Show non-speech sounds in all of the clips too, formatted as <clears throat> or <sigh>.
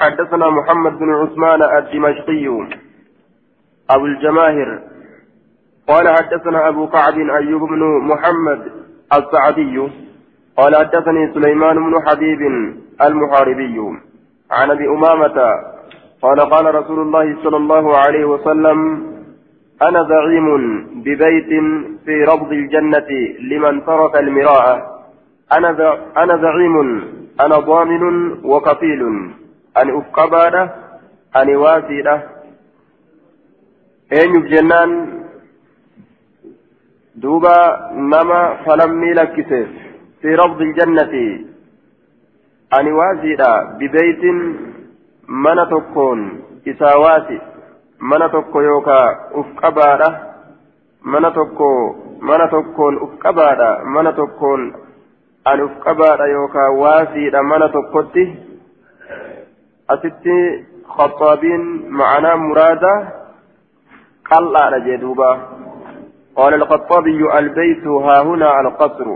حدثنا محمد بن عثمان الدمشقي أبو الجماهر قال حدثنا أبو كعب أيوب بن محمد السعدي. قال حدثني سليمان بن حبيب المحاربي. عن أبي أمامة قال قال رسول الله صلى الله عليه وسلم أنا زعيم ببيت في ربض الجنة لمن ترك المراءة. أنا زعيم أنا ضامن وكفيل. أن أفقبادة أن واسيدة أين جنان دوبا نما فلمي لكسيف في رفض الجنة أن واسيدة ببيت من تكون إساواتي من تكو يوكا أفقبادة من تكو من تكون أفقبادة من تكون أن أفقبادة يوكا واسيدة من تكوتي asitti خطابين معنا مرادة قل على جدوبا قال الخطابي البيت ها هنا القصر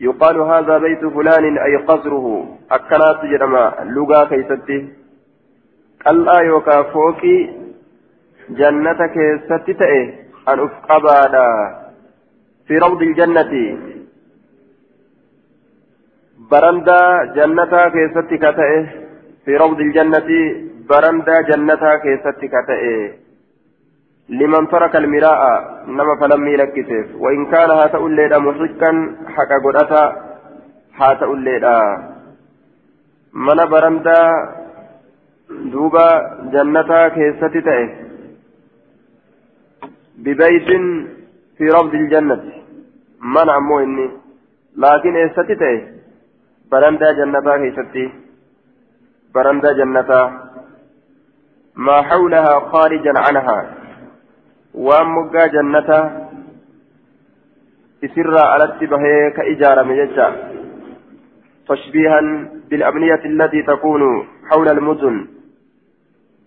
يقال هذا بيت فلان أي قصره أكنات جرما لغا كيستي قل يوكا فوكي جنتك ستتئ أن أفقبادا في روض الجنة برندا جنتك ستي في روض الجنة برندا جنتها كيست كتئ. لمن ترك المراء نما فلم يلكسف وإن كان هات الليلة محقا حكا قرأتا هات الليلة من برندا دوبا جنتها كيست تئ. ببيت في روض الجنة. من أمو إني لكن إيستي برندا جنتها كيستي. برندا جنتا. ما حولها خارجا عنها. وأمقا جنتا. إسر على التبهي كإجارة مججة. تشبيها بالأبنية التي تكون حول المدن.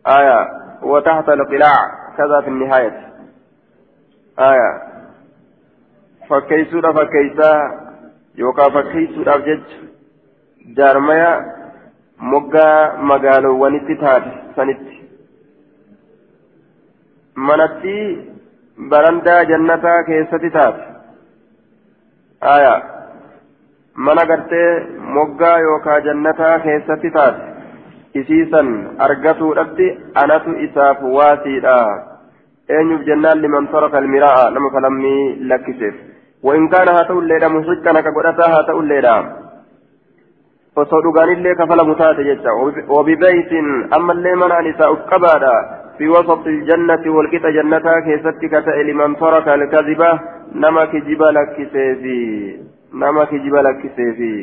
آية وتحت القلاع. كذا في النهاية. آية فكيسورة فكيسا يوكا فكيسورة جج جارميا moggaa magaalowwanitti taate sanitti manatti barandaa jannataa keessatti taate aya mana gartee moggaa yookaa jannataa keessatti taate isiisan argatuudhatti anatu isaaf waasiidha eenyuuf jennaan liman taraka almiraa'a nama falammii lakkiseef وإن كان هاتو الليلة مشركا كقدرتها هاتو الليلة osoo dhugaanillee kafalamu taate jecha wabibeytin ammallee mana isaa uf qabaadha fi wasati iljannati walqixa jannataa keessatti ka ta'e liman taraka alkaziba nama kijiba lakkiseefi nama kijiba lakkiseefi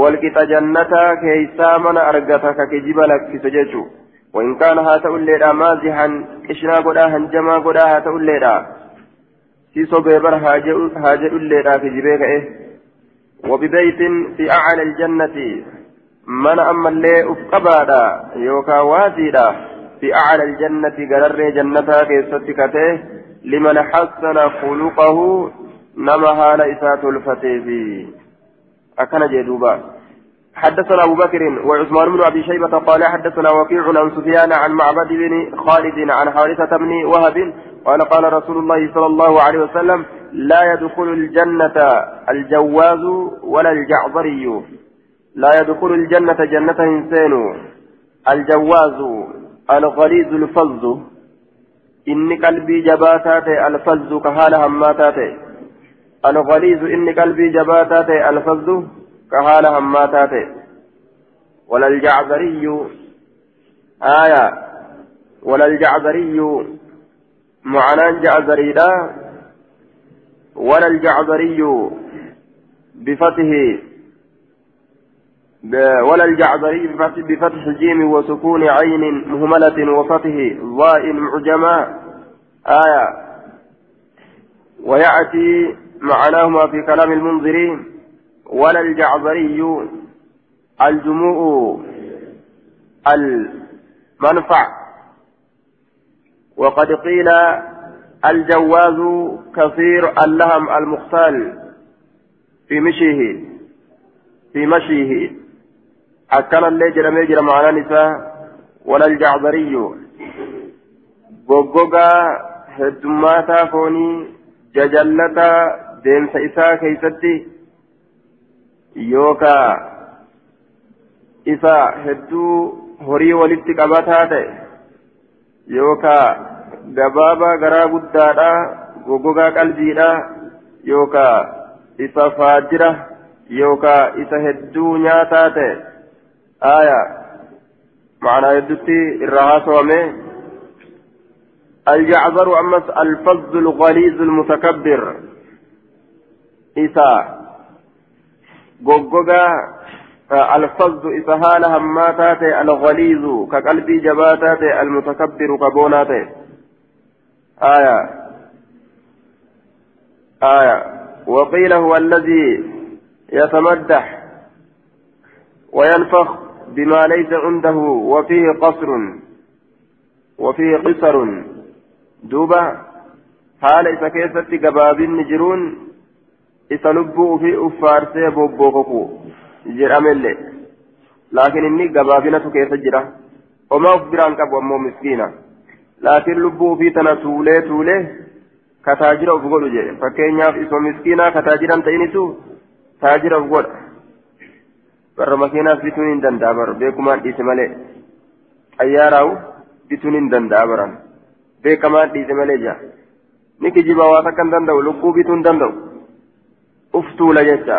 walqixa jannataa keeysaa mana argata ka kijiba lakkise jechu وإن كان هاتو الليلة مازحا إشنا قدا هنجما قدا هاتو الليلة سيسو بيبر هاجئ الليلة في جبيك إيه وببيت في أعلى الجنة. من أما اللي أفقبادا يوكا وازيدا في أعلى الجنة قرر جنتا كيستكته لمن حسن خلقه نما هال إسات أكن جدوبا. حدثنا أبو بكر وعثمان بن أبي شيبة قال حدثنا وكيع عن سفيان عن معبد بن خالد عن حارثة بن وهب قال قال رسول الله صلى الله عليه وسلم لا يدخل الجنة الجواز ولا الجعبري. لا يدخل الجنة جنة إنسان الجواز الغليظ الفظ إن قلبي جباتات الفظ كهال هماتات. الغليظ إن قلبي جباتات الفظ كهال هماتات. ولا الجعبري. آية. ولا الجعبري. معنى جعبري لا. ولا الجعبري بفتح ولا الجعبري بفتح جيم وسكون عين مهملة وفتح ضاء معجمة. آية. ويأتي معناهما في كلام المنذرين. ولا الجعبري الجموع المنفع. وقد قيل الجواز كثير اللهم المختال في مشيه في مشيه illee jedhamee jira ma'anaan isaa walal jacbariyyu goggogaa heddummaataa foonii jajallataa deemsa isaa keeysatti yookaa isa hedduu horii walitti qabataa ta'e yookaa gabaabaa garaa guddaadha goggogaa qalbiidha yookaa isa faajira yookaa isa hedduu nyaataa ta'e. Aya معنى يدتي الرهاس ومه الجعبر أمس الفظ الغليظ المتكبر إسا غوغوغا الفظ إسهال هماتات الغليظ كقلبي جباتات المتكبر كبونات آية. آية. وقيل هو الذي يتمدح وينفخ بما ليس عنده وفيه قصر وفيه قصر. دوبا حال إذا كيست قبابين جرون إذا لبوا في أفارسي بوبوكوكو. جرام اللي لكن إني قبابينة كيف جرا. وما أخبران لكن لبوا في تنا تولي تولي كتاجر أفقل جي فكين ياف إسو مسكينة كتاجرا تينيسو تاجر أفقل barra makiinaas bituun hin danda'a bar beekumaan dhiise malee xayyaaraawu bituun hin danda'a baran beekamaan dhiise malee jaa ni kijiba waa takka hin danda'u lubbuu bituu hin danda'u uf tuula jecha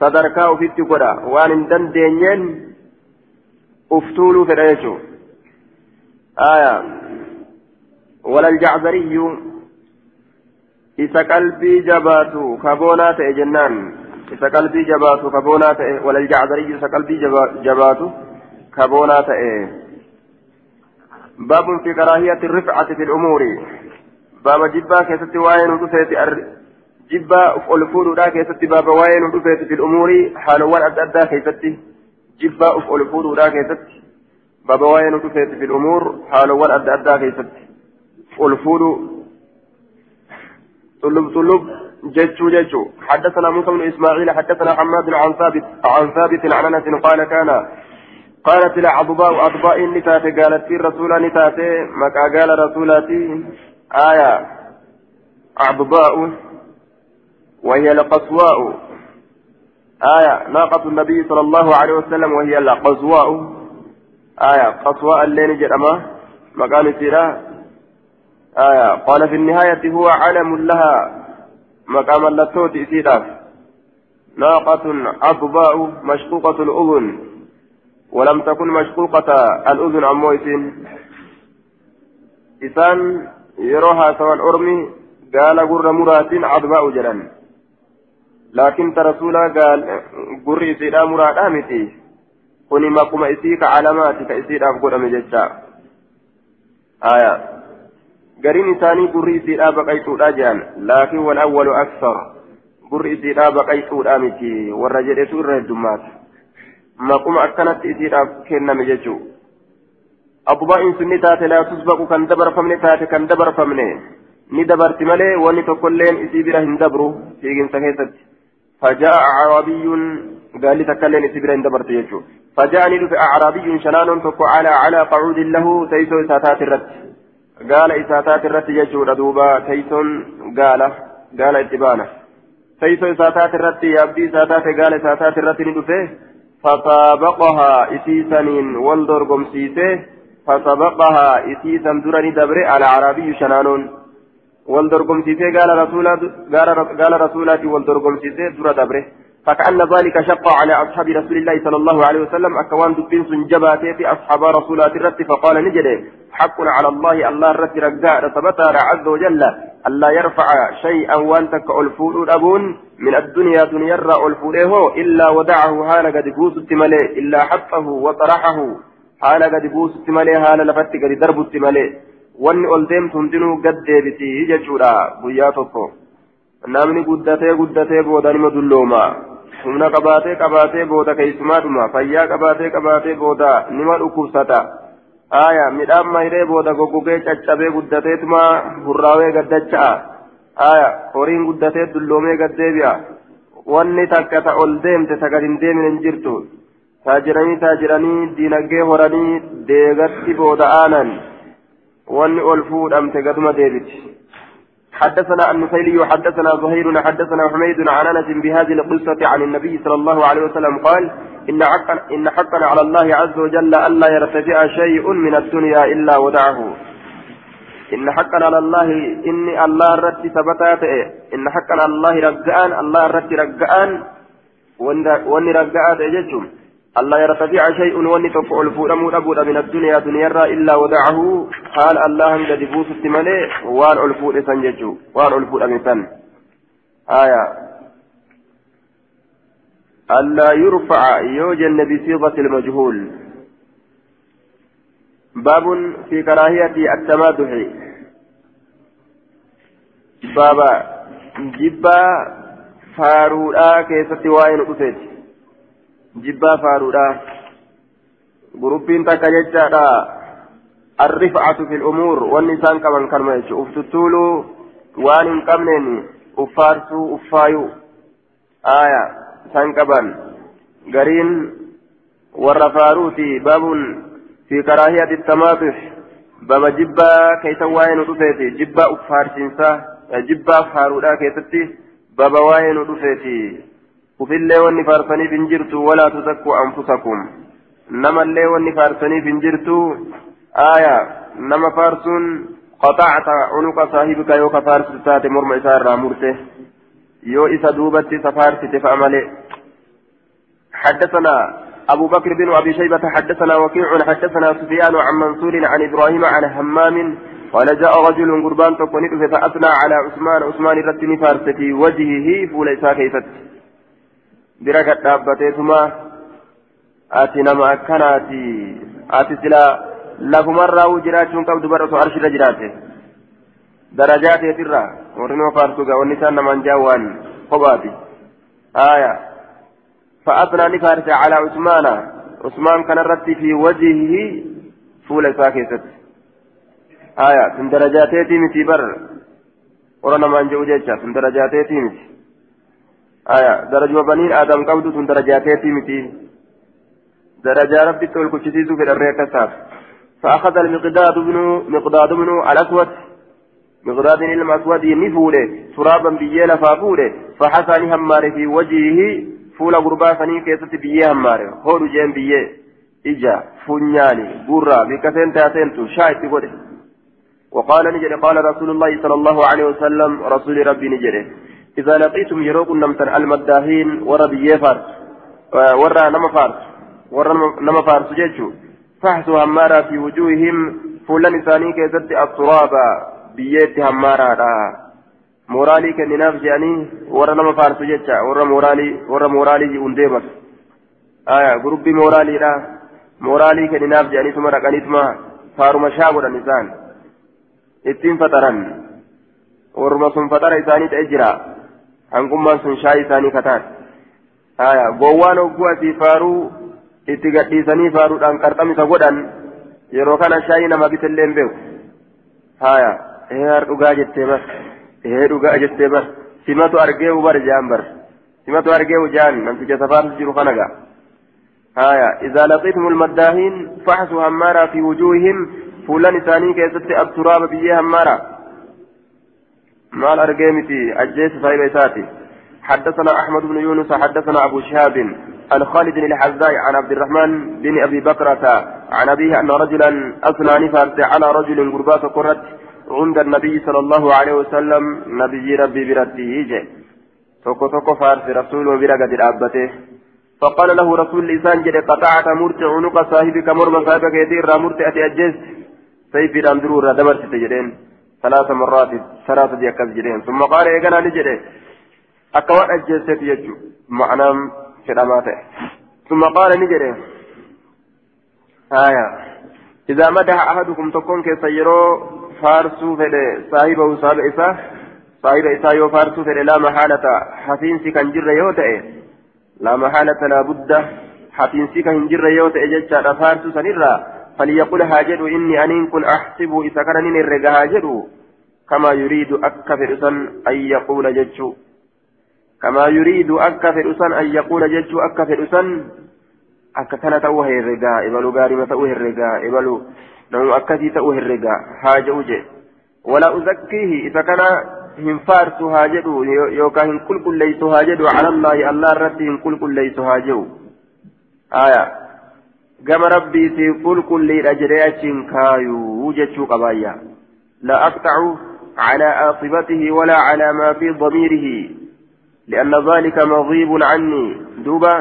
sadarkaa ufitti godha waan hin dandeenyeen uf tuuluu fedha jechuun jabaatu kaboonaa ta'e jennaan isa qalbii jabaatu kaboonaa ta'e walal jacbariyyu isa qalbii jabaatu kaboonaa ta'e باب في كراهية الرفعة في الأمور باب جبا كيست وين جبا دا كيست باب وين في الأمور حالوان أدى كيست جبا دا كيست باب وين ودفت في الأمور حالوان أدى أدى كيست. أفعل فول طلب طلب. جتشو جتشو حدثنا موسى بن إسماعيل حدثنا حماد عن ثابت عن ثابت عن أنس قال كان قالت العضباء أضباء نتات قالت في الرسول نتات مكا قال رسولاتي آية. عضباء وهي القصواء. آية. ناقة النبي صلى الله عليه وسلم وهي القصواء. آية قصواء اللين جرما مكان سيرا آية قال في النهاية هو علم لها مقام اللتوت إسيداف ناقة أضباء مشقوقة الأذن ولم تكن مشقوقة الأذن عن مويس. إسان يروها سوى الأرمي قال قر مرات أضباء جلن لكن رسولا قال قر إسيدا مراد آمتي. كوني مقوم إسيك علاماتك إسيدا قر أمججا آية gariin isaanii gurri isiidhaa baqaytuudha jedhan laakiin wal awwalu aksar gurri isiidhaa baqaytuudha miti warra jedhetu irra heddummaata maquma akkanatti isiidhaaf kenname jechuu abbaa'in sun ni taate laa tusbaqu kan dabarfamne taate kan dabarfamne ni dabarti malee wanni tokkolleen isii bira hin dabru fiiginsa keessatti فجاء أعرابي قال تكلم إسبرا إن دبرت يجو. فجاءني في أعرابي شنان تكو على على قعود له تيسو ساتات الرد. قال إساتات الرت يجور دوبا تيسون قال قال اتبانا. تيسو إساتات الرت يبدي إساتات قال إساتات الرت ندفه فسابقها إسيسنين والدور قمسيسه فسبقها إسيسا درني دبري على عربي شنانون. والدور قمسيسه قال رسولا قال رسولاتي والدور قمسيسه در دبره. فكأن ذلك شق على أصحاب رسول الله صلى الله عليه وسلم. أكوان دبين سنجباتي في أصحاب رسولات الرت فقال نجده حق على الله الله الرت رجاء ثبت عز وجل. ألا يرفع شيئا وانتك ألفول أبون من الدنيا دنيا ألفوله إلا ودعه حال قد بوس التمالي إلا حطه وطرحه حال قد بوس التمالي حال لفت قد درب التمالي وأن ألديم تندنو قد ديبتي ججورا بياتكو namni guddatee guddatee booda nima dullooma humna qabaatee qabaatee booda keessumaadhuma fayyaa qabaatee qabaatee booda nima dhukkubsata aya midhaan mayree booda goggogee caccabee guddateetuma hurraawee gaddacha'a aya horiin guddatee dulloomee gaddeebi'a wanni takka ta ol deemte ta gad hin deemin hin jirtu taajiranii taajiranii diinagdee horanii deegatti booda'aanan wanni ol fuudhamte gaduma deebiti حدثنا النفيلي حدثنا زهير حدثنا حميد عن أنس بهذه القصة عن النبي صلى الله عليه وسلم قال إن حقا إن حقا على الله عز وجل الا يرتفع شيء من الدنيا إلا ودعه. إن حقا على الله إني الله رتي ثبتات إن حقا على الله رجعان الله رتي رجعان. وإني رجعات يجتم الله يرتفع شيء واني تفعل فورمو ابو من الدنيا دنيا إلا ودعه. قال الله قد بوس التمالي وان الفور سنججو. وان الفور امسن آية. ألا يرفع يوجن بصيغة المجهول. باب في كراهية التمادح. بابا جبا فارودا كيست وين أسيت. Lumuur wanni isaan qaban kanuma jechu uf tuttuuluu waan hin qabneen uffaarsuu uffaayuu aya isaan qaban gariin warra faaruuti baabun fi karaahiyati tamaatux baba jibbaa keeysan waa'ee nu dhufeeti jibbaa uffaarsiinsaa jibbaa faaruudhaa keessatti baba waa'ee nu dhufeeti walaa tusakkuu anfusakum namallee wanni faarsaniif hin jirtu aaya nama faarsuun qaxaacta cunuqa saahibika yoo ka faarsitu taate morma isaa irraa murte yoo isa duubatti isa faarsite fa'a malee حدثنا أبو بكر بن أبي شيبة حدثنا وكيع حدثنا سفيان عن منصور عن إبراهيم عن همام قال جاء رجل قربان تقني فأثنى على عثمان عثمان رتني فارس في وجهه فوليسا كيفت bira gad dhaabbateetuma ati nama akkanaati ati sila lafumarraa jiraachuun qabdu bara osoo arshirra jiraate darajaa teetirraa warri nama faarsugaa wanni isaan namaan jaawwaan kophaati aya فأثنى نفارس على عثمان عثمان كان رتي في وجهه فول ساكست آية من درجاتي متي بر ورنا ما نجو جيتشا من درجاتي متي آية درجة بني آدم قبض تن درجاتي متي درجة ربي تقول كتشيسو في الريكة كساف فأخذ المقداد بن مقداد بن الأسود مقداد الأسود نفوله ترابا بيلا فافوله فحسن همار في وجهه فول غربا سنين كيست بيه همار هو جيم بيه إجا فنياني برا بكثين تاتين تقول وقال نجري قال رسول الله صلى الله عليه وسلم رسول ربي نجري إذا لقيتم يروكم نمتن المداهين ورا بيه فارس ورا نما فارس ورا نما فارس جيتشو. فحسوا همارا في وجوههم فلان إساني كيزت التراب بيت همارا مورالي كنناف جاني ورا نما فارس جيتشا ورا مورالي ورا مورالي أنديمت آية جروبي مورالي لا مورالي كنناف جاني ثم رقاني ثم فارما شاغر النسان warma sun fatara isaanii ta'e jira hangummaan sun shaayii isaanii kataan haya gowwaan hogguu asii faaruu itti gadhiisanii faaruudhaan qarxamisa godhan yeroo kana shaayii nama bitellee hin beeku haya ee har dhugaa jettee bar ee dhugaa jettee bar simatu argee ubar jaan bar simatu argee ujaan namticha safaarsu jiru kana gaa haya إذا لقيتم المداهين فحصوا همارا في وجوههم فلان إساني كيست التراب بيه همارا مال أرقيمتي أجيس صاحب إساتي حدثنا أحمد بن يونس حدثنا أبو شهاب عن خالد الحزاء عن عبد الرحمن بن أبي بكرة عن أبيه أن رجلا أثنى نفرت على رجل قربات قرت عند النبي صلى الله عليه وسلم نبي ربي برته يجي توكو توكو فارس رسول برقد الأبته فقال له رسول لسان جد قطعت مرت عنق صاحبك مرمى صاحبك يدير مرت أتي أجيز سيف الأندرور دبرت تجدين ثلاث مرات ثلاثة دي أكاس جدين ثم قال إيقنا نجده أكوان أجلست يجو. معنى كلاماته ثم قال نجده آية؟ إذا مدح أحدكم تكون كسيرو فارسو فده صاحبه صاحب إساه صاحب إساه يو فارسو فده لا محالة. حفينسي كان جر يوتئ لا محالة لا بد. حفينسي كان جر يوتئ ججا فارسو سنرى. فليقل هاجر إني أنين كن أحسب إذا كان نرجع هاجر كما يريد أكفر أن يقول ججو كما يريد أكفر أن يقول ججو أكفر ta'uu herregaa ibaluu gaarima ta'uu herregaa ibaluu namu akkasii ta'uu herregaa haa jedhu je wala uzakkiihi isa kana hin faarsu haa jedhu yookaan hin qulqulleessu haa jedhu calallaahi allah irratti hin qulqulleessu haa jedhu aya gama rabbiitii qulqulliidha jedhee achiin kaayuu jechuu qabaayya la aqxacu على عاقبته ولا على ما في ضميره لأن ذلك مغيب عني دوبا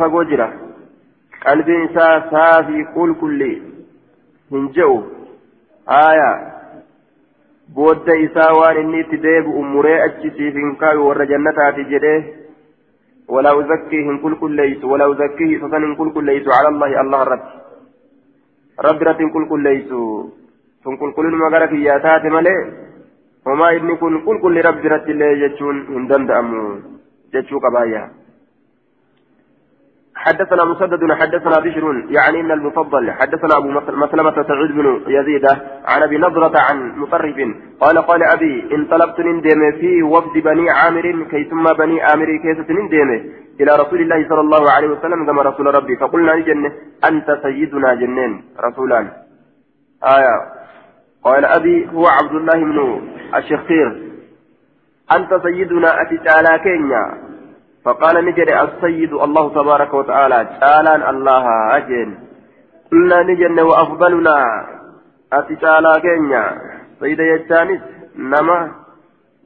fagoo jira qalbiin isaa saafii qulqulli hin je'u aayaa booda isaa waan inni itti deebi'u muree achisiif hin kaayu warra jannataati jedhee ولا أزكيه إن كل كل ليس ولا أزكيه فسن كل كل ليس على الله الله رب رب رب كل كل ليس sun qulqullina magara kiyyaa taate malee homaa inni kun qulqulli rabbi biratti illee jechuun hin danda'amu jechuu qabaayya حدثنا مسدد حدثنا بشر يعني ابن المفضل. حدثنا أبو مسلمة سعيد بن يزيد عن أبي نضرة عن مطرف. قال قال أبي انطلقت نندم في وفد بني عامر كي ثم بني عامر كيسة نندم إلى رسول الله صلى الله عليه وسلم كما رسول ربي. فقلنا لجنة أنت سيدنا جنين. رسولان. آية. قال أبي هو عبد الله بن الشخير أنت سيدنا أتي تعالى كينيا. فقال نجد السيد الله تبارك وتعالى تعالى الله أجل قلنا نجن وأفضلنا أتي تعالى كينيا سيد يجانس نما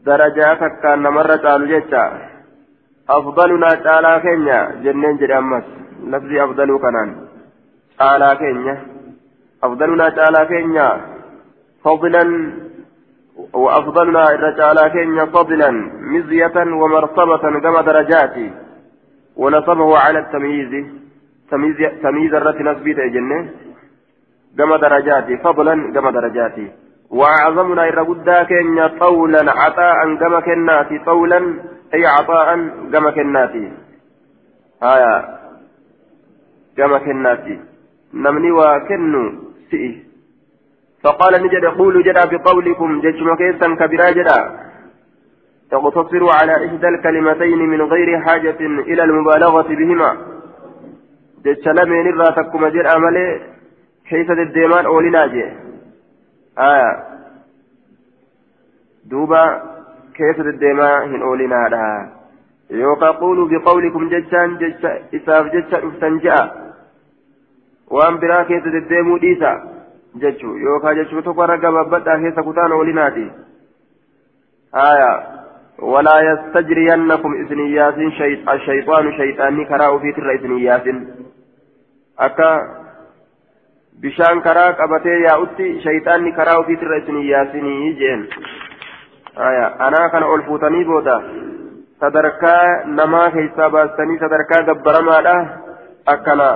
درجاتك كان مرة تعالى جتا أفضلنا تعالى كينيا جنين جد أمس. لفظي أفضل كنان. تعالى كينيا أفضلنا تعالى كينيا فضلا وأفضلنا الرجال كين فضلا مزية ومرتبة كما درجاتي ونصبه على التمييز تمييز تمييز الرت نسبيت جنة كما درجاتي فضلا كما درجاتي وأعظمنا الرجل كين طولا عطاء كما كناتي طولا أي عطاء كما كناتي هايا كما كناتي نمني وكنو سئي. فقال نجد قولوا جدا بقولكم ججم كيسا كبرا جدا. تقتصر على إحدى الكلمتين من غير حاجة إلى المبالغة بهما. جج لمن الرا تكما جر أملي كيف الديمان أولنا جي آية دوبا كيف الديمان هن أولنا لها يوكا قولوا بقولكم ججان جج إساف جج أفتنجأ. وأن برا كيف الديمو ديسا. Jechuu yookaan jechuu tokko irra gabaabadhaa keessa kutaan oolinaati haya walaa yastajriyannakum isin iyyaasin ashayxaanu shayxaanni karaa ofiitirra isin iyyaasin akka bishaan karaa qabatee yaa'utti shayxaanni karaa ofiitirra isin iyyaasinii jeen haya anaa kana ol fuutanii booda sadarkaa namaa keessaa baastanii sadarkaa gabbaramaadha akkana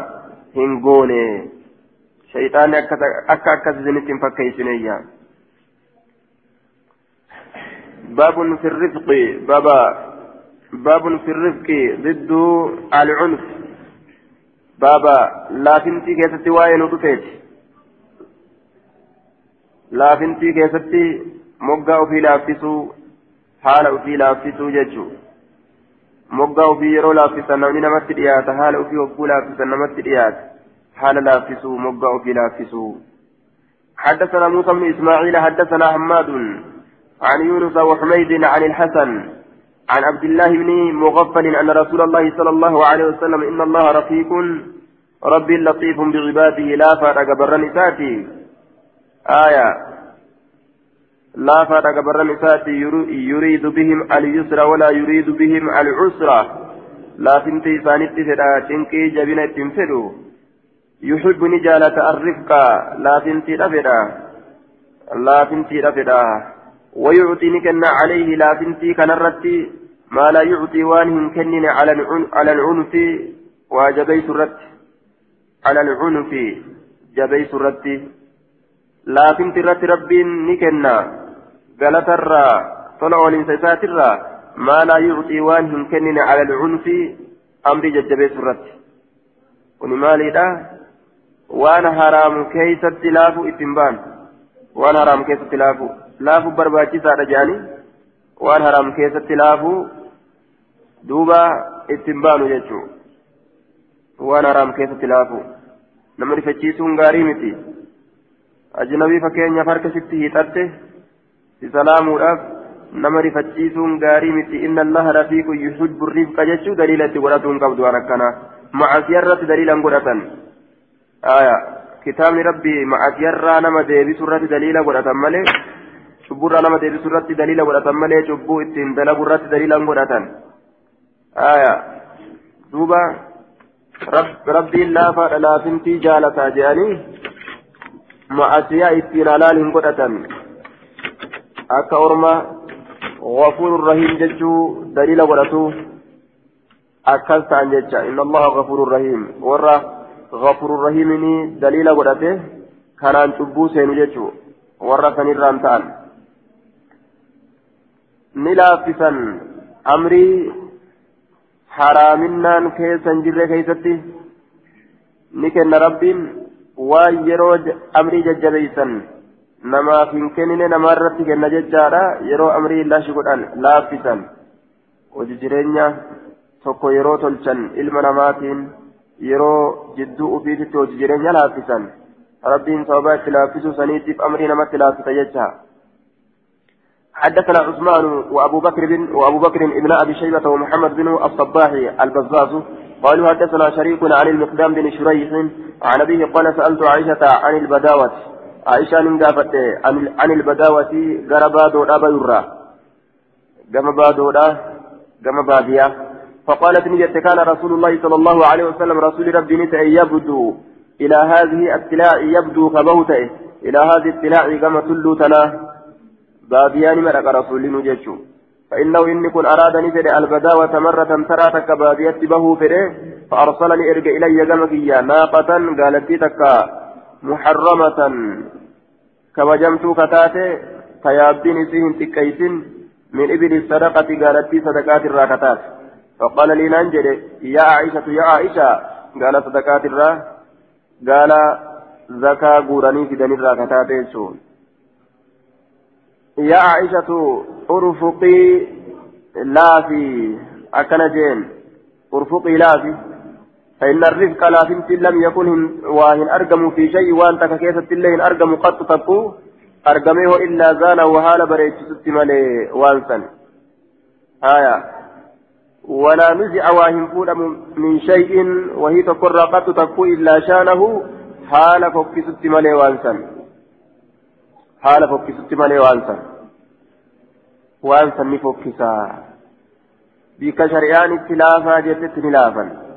hin goone شيطان أكا زنتين فكيسنيا باب في الرفق بابا باب في الرفق ضد العنف بابا لا فنتي كيستي واين وطفيت لا فنتي كيستي moggaa ofii laaffisuu haala ofii laaffisuu jechuu moggaa ofii yeroo laaffisan namni namatti dhiyaata haala ofii hogguu laaffisan namatti dhiyaata حال لافسوا مقا في لافسوا حدثنا موسى بن إسماعيل حدثنا حماد عن يونس وحميد عن الحسن عن عبد الله بن مغفل أن رسول الله صلى الله عليه وسلم إن الله رفيق ربي لطيف بعباده لا فارق برنساتي آية. لا فارق برنساتي يريد بهم اليسر ولا يريد بهم العسر. لا تنتي سانتي فدا تنكي جبنا تنفدو. يحب نجالة الرفق لا تنتي رفدا لا تنتي رفدا ويعطي نكن عليه لا تنتي كنرتي ما لا يعطي وانهم كنن على على العنف وجبي سرت على العنف جبي سرت لا تنتي رت رب نكن قالت الرا طلعوا الانسان ما لا يعطي وانهم كنن على العنف أمر جبي سرت ونمالي waan haraam keeysatti laafu ittiin baan waan haraam keessatti laafu laafu barbaachisaadha jedhanii waan haraam keessatti laafu duuba ittiin baanu jechuun waan haraam keessatti laafu nama rifachiisuun gaarii miti ajnabii fakkeenyaaf harka sitti hiixatte si salaamuudhaaf nama rifachiisuun gaarii miti inna allaha rafiiqun yuhibbu rifqa jechuu daliila itti godhatu hin qabdu waan akkanaa macasiyarratti daliilan godhatan aya kitaabni rabbii macasiyarraa nama deebisu irratti daliila godhatan malee cubburraa nama deebisu irratti daliila godhatan malee cubbuu ittiin dalagu irratti daliilan godhatan aya duuba rabbiin laafaadha laafintii jaalataa jedhanii macasiyaa ittiin halaal hin godhatan akka orma غفور رحيم ججو دليل ولتو أكلت عن ججا إن الله غفور رحيم ورا غفور رحيم دليل ولته كان أن تبو سين ججو ورا سنيران تان نلافسا أمري حرامنان كيسا جرى كيستي نكن ربين ويروج أمري ججبيسا namaaf hin kennine namaarratti kenna jechaadha yeroo amrii lashi godhan laaffisan hojii jireenya tokko yeroo tolchan ilma namaatiin yeroo jidduu ufiititti hojii jireenya laaffisan rabbiin sababa itti laaffisuu saniitiif amrii namatti laaffisa jecha. حدثنا عثمان وأبو بكر بن وأبو بكر ابن أبي شيبة ومحمد بن الصباح البزاز قالوا حدثنا شريك عن المقدام بن شريح عن أبيه قال سألت عائشة عن البداوة. عائشة نقافت عن البداوة غربا دودا بيرا. كما بادودا كما باديا فقالت نجت كان رسول الله صلى الله عليه وسلم رسول ربي نسأ يبدو إلى هذه التلاع يبدو كبوته إلى هذه التلاع كما تلوتنا باديان مرق رسول نجتشو فإنه إن كن أراد نفر البداوة مرة ترى تك بادية به فره فأرسلني إرجع إلي كما ناقة قالت تك محرمة. kabajamtuu kataate tayaabbiin isii hin xiqqeeysin min ibili sadaqati gaalattii sadaqaatirraa kataate فقال لي ننجد يا عائشة يا عائشة قال صدقات الرا قال زكاة قراني في دنيا الراكتات يا عائشة ارفقي لا في أكنجين ارفقي لا في. فإن الرزق لا فمت لم يكن واهن أرقم في شيء وأنت كيسة الله أرقم قد تقو أرقمه إلا زان وهال بريت ستمالي وانسا آية. ولا نزع واهن فول من شيء وهي تقر قد تقو إلا شانه حال فك ستمالي وانسا حال فك ستمالي وانسا وانسا نفكسا بك شريان اتلافا جتت نلافا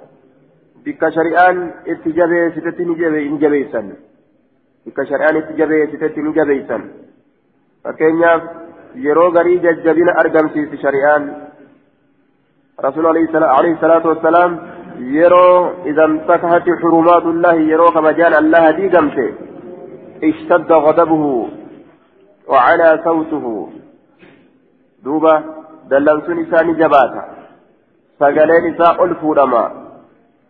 itti jabeessitetti ni jabeessan bikka shari'aan itti jabeessitetti ni jabeessan fakkeenyaaf yeroo garii jajjabina argamsiisi shari'aan رسول عليه الصلاة والسلام يرو إذا انتكهت حرمات الله يرو كما جان الله دي اشتد غضبه وعلى صوته. دوبا دلنسون إساني جباتا سقلين إساء ألفو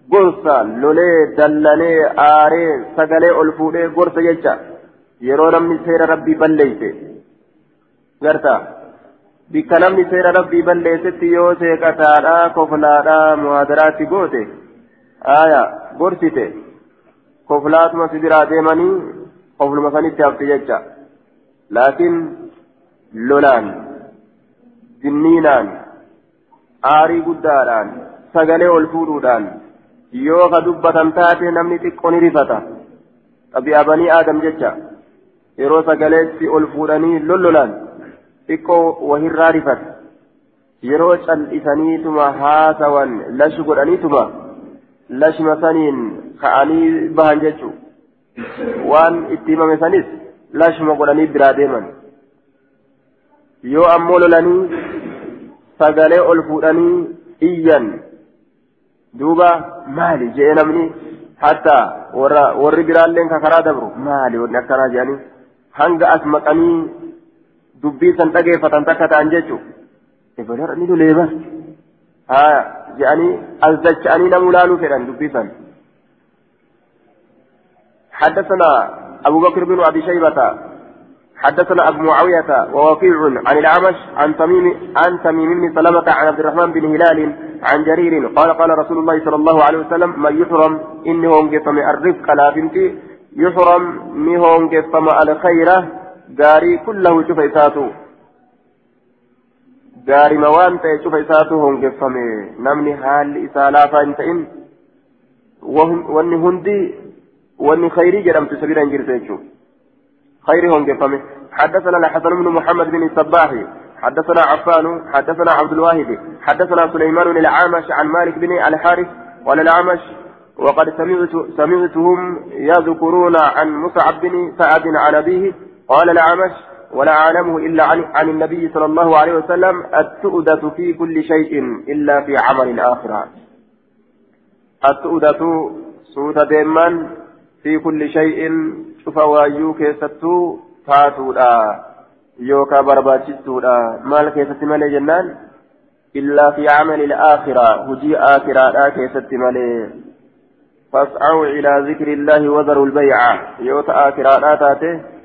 gorsa lolee dallanee aaree sagalee ol fuudhee gorsa jecha yeroo namni seera rabbii balleeyse bikka namni seera rabbii balleessetti yoo seeqataadhaa koflaadhaa muhaadaraatti goote aya gorsite koflaatuma si biraa deemanii kofluma sanitti hafte jecha laakiin lolaan jinniinaan aarii guddaadhaan sagalee ol fuudhuudhaan yoo ka dubbatan taate namni xiqqoo ni rifata xabi'a banii aadam jecha yeroo sagaleetti ol fuudhanii lollolan xiqqoo wahirraa rifata yeroo cal'isaniituma haasawan lashi godhaniituma lashma saniin ka'anii bahan jechu waan itti himame sanis lashma godhanii biraa deeman yoo ammoo lolanii sagalee ol fuudhanii iyyan duuba maali jee namni hatta warri biraalleen ka karaa dabru maali wanni akkanaa jedhanii hanga as maqanii dubbii san dhageeffatan takka ta'an jechuu ibadara ni dulee bar haa jedhanii as dacha'anii namuu laaluu fedhan dubbii san. حدثنا أبو بكر بن أبي شيبة حدثنا أبو معاوية ووكيع عن الأعمش عن تميم عن تميم بن سلمة عن عبد الرحمن بن هلال عن جرير قال قال رسول الله صلى الله عليه وسلم من يحرم إني هونجفم الرفق لا بنتي يحرم ني هونجفم الخير غاري كله شوف إساتو غاري موان شوف إساتو هونجفم نمني حال إسالا فانتئن واني هندي واني خيري جرمت سبيلا جرسيتشو خير هونجفم حدثنا الحسن بن محمد بن الصباح حدثنا عفان حدثنا عبد الواحد حدثنا سليمان العامش عن مالك بن الحارث قال العامش وقد سمعت سمعتهم يذكرون عن مصعب بن سعد عن أبيه قال العامش ولا أعلمه إلا عن, عن النبي صلى الله عليه وسلم التؤدة في كل شيء إلا في عمل الآخرة التؤدة سوت ديمان في كل شيء cufa waayyuu keessattuu taatuudha yookaan barbaachistuudha maal keessatti malee jennaan illaa fi camali ilaakiraa hujii aakiraadhaa keessatti malee فاسعوا إلى ذكر الله وذروا البيع. يوت آكراء تاته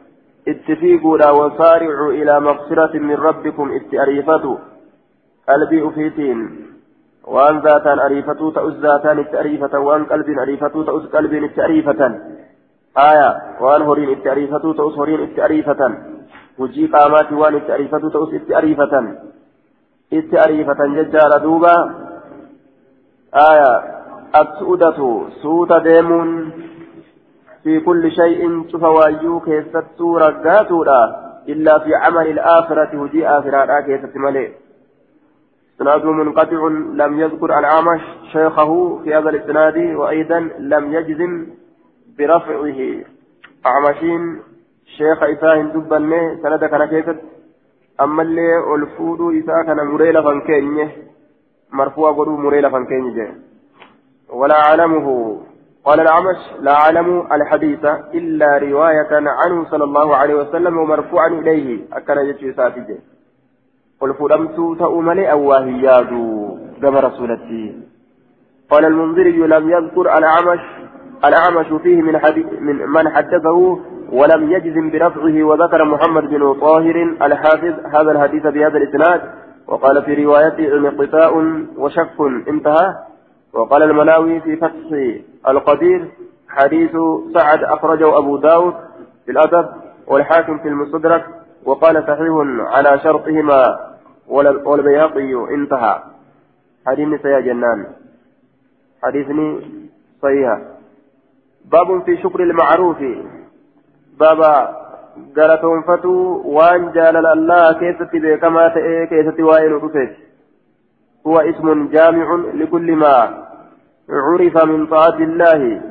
اتفيقوا وصارعوا إلى مغفرة من ربكم اتأريفتوا قلبي أفيتين. وأن ذاتا أريفتوا تأس ذاتان التأريفة وأن قلب أريفتوا تأس قلب التأريفة آية. وأن هورين التعريفة تؤس هورين التعريفة وجي قامات وأن التعريفة تؤس التعريفة التعريفة ججال دوبا. آية. السؤدة سوت ديمون. في كل شيء شفوايو كيست رقاتورا إلا في عمل الآخرة وجي آخرة كيست ملئ إسناد منقطع لم يذكر الأعمش شيخه في هذا الإسناد وأيضا لم يجزم برفعه. أعمشين شيخ إساء دبني سند كان كيست أما اللي ألفود إساء كان مريلا فانكيني مرفوع قدو مريلا فانكيني ولا أعلمه. قال الأعمش لا أعلم الحديث إلا رواية عنه صلى الله عليه وسلم ومرفوعا إليه. أكن يجي سافجة. قل فلمت تؤمل أواهياد كما رسولتي. قال المنذري لم يذكر الأعمش الأعمش فيه من, من من حدثه ولم يجزم برفعه وذكر محمد بن طاهر الحافظ هذا الحديث بهذا الإسناد. وقال في روايته انقطاع وشك انتهى. وقال المناوي في فتح القدير حديث سعد أخرجه أبو داود في الأدب والحاكم في المستدرك وقال صحيح على شرطهما والبيهقي انتهى. حديث يا جنان. حديثني صحيح. باب في شكر المعروف. بابا قالتهم فتو وان جال الله كيست بكما تأي كيست وائل رفت هو اسم جامع لكل ما عرف من طاعة الله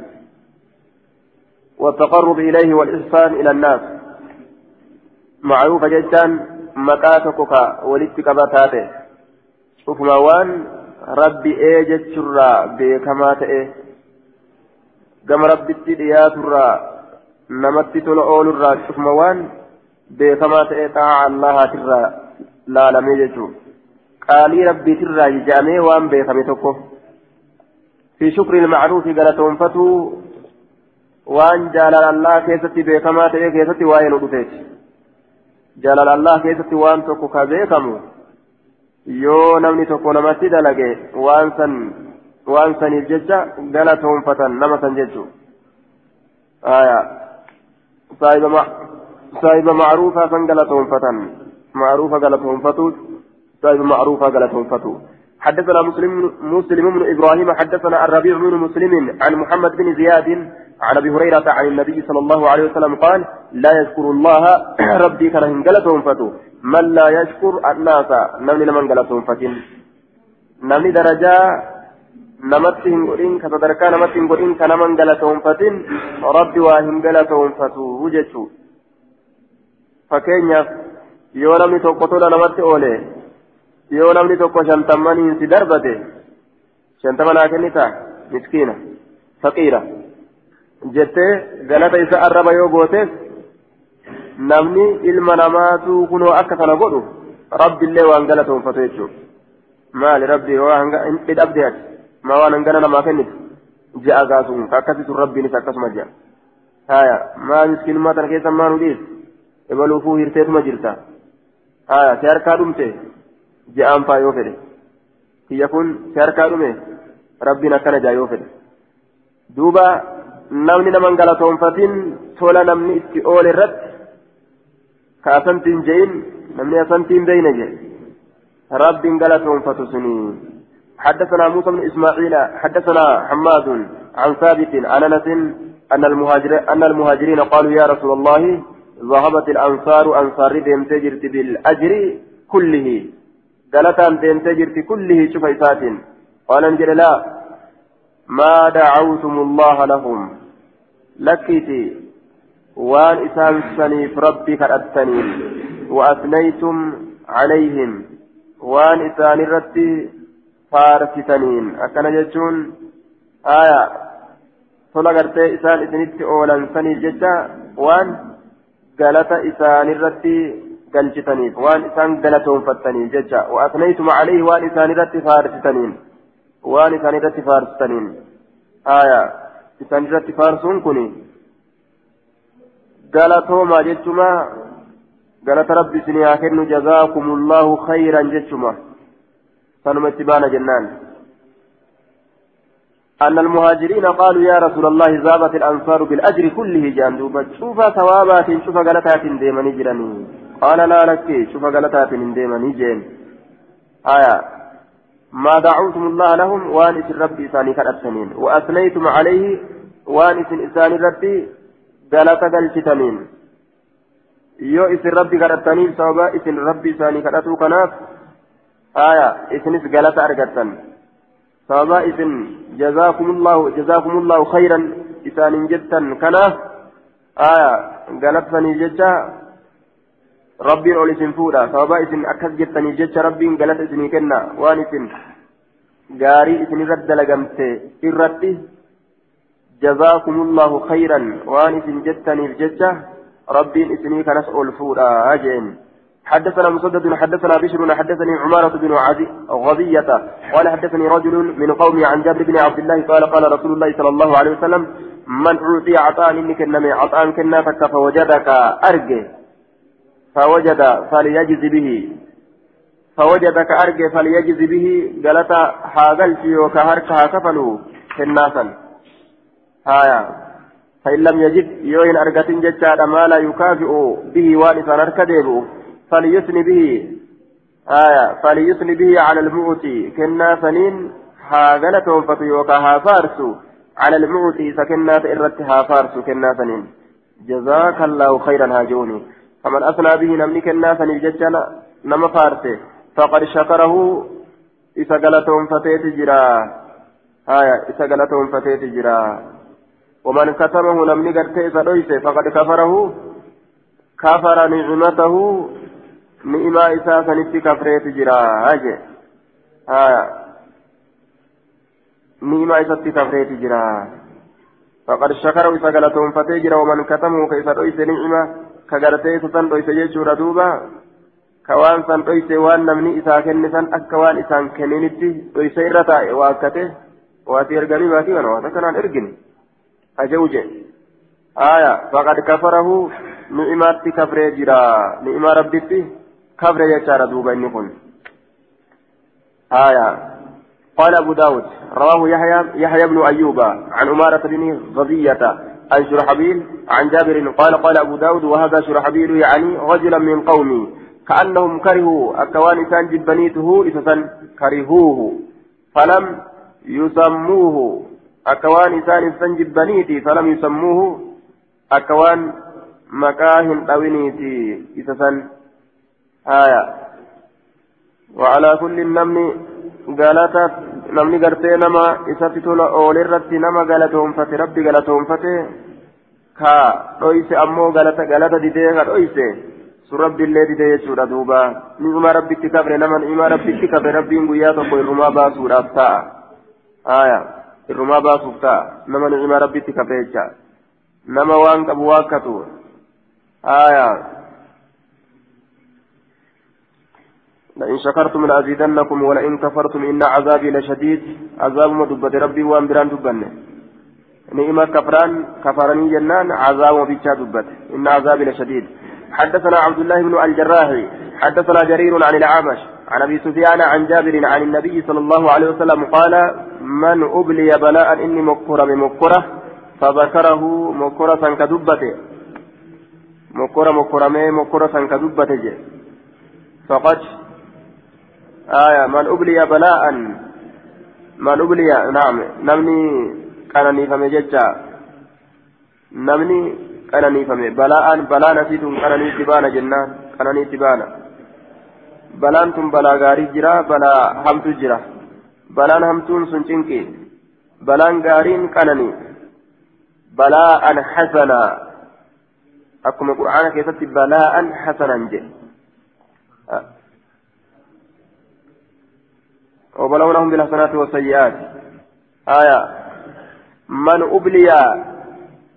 والتقرب إليه والإحسان إلى الناس معروف جدا مكاتكك ولتكبتاته شوف ما وان ربي ايجت شرا بكما تأي gama rabbitti dhiyaaturraa namatti tola oolurraa cufma waan beekamaa ta'e xaa'a allahaatirraa laalamee jechuudha qaalii rabbiitirraa jija'amee waan beekame tokko fi shukri ilmacruufi galatoonfatuu waan jaalala allah keessatti beekamaa ta'e keessatti waa'ee nu dhufeeti jaalala allah keessatti waan tokko ka beekamu yoo namni tokko namatti dalage waan san waan saniif jecha galatoonfatan nama san jechuun saahiba macruufaa san galatoonfatan macruufa galatoonfatu saahiba macruufaa galatoonfatu حدثنا مسلم مسلم بن إبراهيم حدثنا الربيع بن مسلم عن محمد بن زياد عن أبي هريرة عن النبي صلى الله عليه وسلم قال لا يشكر الله <coughs> ربي كان هنجلتهم فتو من لا يشكر الناس نمني لمن جلتهم فتن نمني درجة namatti hin godhin ka sadarkaa namatti hin godhin ka naman galatoonfatin rabbi waa hin galatoonfatu jechuu fakkeenyaaf yoo namni tokko tola namatti oole yoo namni tokko shantammaniin si darbate shantama naa kennita miskiina faqiira jettee galata isa arraba yoo gooteef namni ilma namaatu kunoo akka kana godhu rabbiillee waan galatoonfatu jechuudha maali rabbi waan hidhabde ati ما وانا نقنا لما كنت جاء قاسون كاكسي ربي نسا كسما جاء هايا ما مسكين ما تنكيسا ما نديس ebaluufuu hirteetuma jirta aya si harkaa dhumte kiyya kun si harkaa dhume rabbiin akkana jaa yoo fedhe duuba namni naman galatoonfatiin tola namni itti oole irratti ka asantiin je'in namni asantiin beeyne je rabbiin galatoonfatu sunii حدثنا موسى بن اسماعيل حدثنا حماد عن ثابت عن انس ان المهاجر ان المهاجرين قالوا يا رسول الله ذهبت الانصار انصار ديمت جرت بالاجر كله قالت ديمت جرت كله شفيسات قال انجل لا ما دعوتم الله لهم لكيتي وان اسان سنيف ربي كالاتنين واثنيتم عليهم وان اسان رتي فارستنين أكن جتون آية tola gartee isaan isinitti oolan saniif jecha waan galata isaan irratti waan isaan galatoonfattaniif jecha wa'asnaytuma calayhi waan isaan irratti faarsitaniin waan isaan irratti faarsitaniin aya isaan irratti faarsuun kun galatoomaa jechuma galata rabbi isinii haa kennu jazaakumullahu khayran jechuma sanuma itti baana jennaan أن المهاجرين قالوا يا رسول الله ذابت الأنصار بالأجر كله جاندوبا شوف ثوابات شوف غلطات ديمني جراني قال لا لك شوف غلطات ديمني جين آية ما دعوتم الله لهم وانس الرب إساني كالأبسنين وأثنيتم عليه وانس إساني ربي غلط قلتنين yoo isin rabbi kadhattaniif sababa isin rabbi isaanii kadhatuu kanaaf aya isinis galata argattan sababa isin jazaakumullahu jazaakumullahu khayran isaanin jettan kanaaf aya galatsaniif jecha rabbiin ol isin fuudha sababa isin akkas jettaniif jecha rabbiin galata isinii kenna waan isin gaarii isin irratti dalagamte irratti jazaakumullahu khayran waan isin jettaniif jecha ربي إسني كنس ألفودا أجين حدثنا مسدد حدثنا بشر حدثني عمارة بن غضية قال حدثني رجل من قومي عن جابر بن عبد الله قال قال رسول الله صلى الله عليه وسلم من أعطي عطاء إنك إنما عطاء كنا فك فوجدك أرجه فوجد فليجز به. فوجدك أرجه فليجز به. قالت حاغلت وكهرك هكفلوا كناسا هايا. فإن لم يجد يوين أرقة جتشاد ما لا يكافئ به وانسان أركديبه فليثني به. آية فليثني به على الموت. كنا سنين هاغلة فتيوكا هافارسو على الموت سكنا إرتها فارسو. كنا سنين جزاك الله خيرا هاجوني. فمن أثنى به نمني كنا سنين جتشنا نما فارسه فقد شكره إذا قلتهم فتيت جرا. آية إذا قلتهم فتيت جرا. ومن كتمه نمني قرتي فليس فقد كفره. كفر نعمته نعمة إساسا نتي كفريت جرا. أجي. آية. نعمة إساتي كفريت جرا. فقد شكر إذا قالتهم فتجر ومن كتمه كيف ليس نعمة. كقرتي ستن ليس يجور دوبا كوان سن ليس وان نمني إذا كن سن أكوان إسان كنينتي ليس إرتا واكته واتي إرغني باكي وانا واتكنا إرغني أجوجه آية فقد كفره نعمات كفر جرا نعمة ربتي كفر يجار دوبا إنكم آية قال أبو داود رواه يحيى يحيى بن أيوب عن أمارة بن غزية عن شرحبيل عن جابر قال قال أبو داود وهذا شرحبيل يعني رجلا من قومي. كأنهم كرهوا أكوان إسان جبنيته إسسا كرهوه. فلم يسموه. أكوان إسان إسان جبنيتي فلم يسموه. أكوان مكاهن أوينيتي إسسا آية. وعلى كل نمني قالت نمني قرتي نما إساتي تولا أولي نما قالتهم فتي ربي قالتهم فتي كا رويسي أمو قالت قالت ديدي رويسي sun rabbiillee dide jechuudha duuba ni'uma rabbitti kabre nama ni'uma rabbitti kabre rabbiin guyyaa tokko irrumaa baasuudhaaf ta'a aya irrumaa baasuuf ta'a nama ni'uma rabbitti kabre jecha nama waan qabu waakkatu aya لئن شكرتم لأزيدنكم ولئن كفرتم إن عذابي لشديد عذاب مدبة ربي وأن بران دبنه نعمة كفران كفرني جنان عذاب وبيتشا دبت. إن عذابي لشديد. حدثنا عبد الله بن الجراح حدثنا جرير عن الأعمش عن أبي سفيان عن جابر عن النبي صلى الله عليه وسلم قال من أبلي بلاء إني مكرة بمكرة فذكره مكرة كدبته مكرة مكرة مكرة كدبته فقد آية من أبلي بلاء. من أبلي نعم نمني نيفم ججا نمني كان نيفم بلاء بلاء نسيت كان نيتبان جنان كان نيتبان بلاء تم بلاء غاري جرا بلاء همت جرا بلاء همتون سنچنكي بلاء غارين كانني بلاء حسنا أكما القرآن كيست بلاء حسنا جي وبلوناهم بالحسنات والسيئات آية من أبلي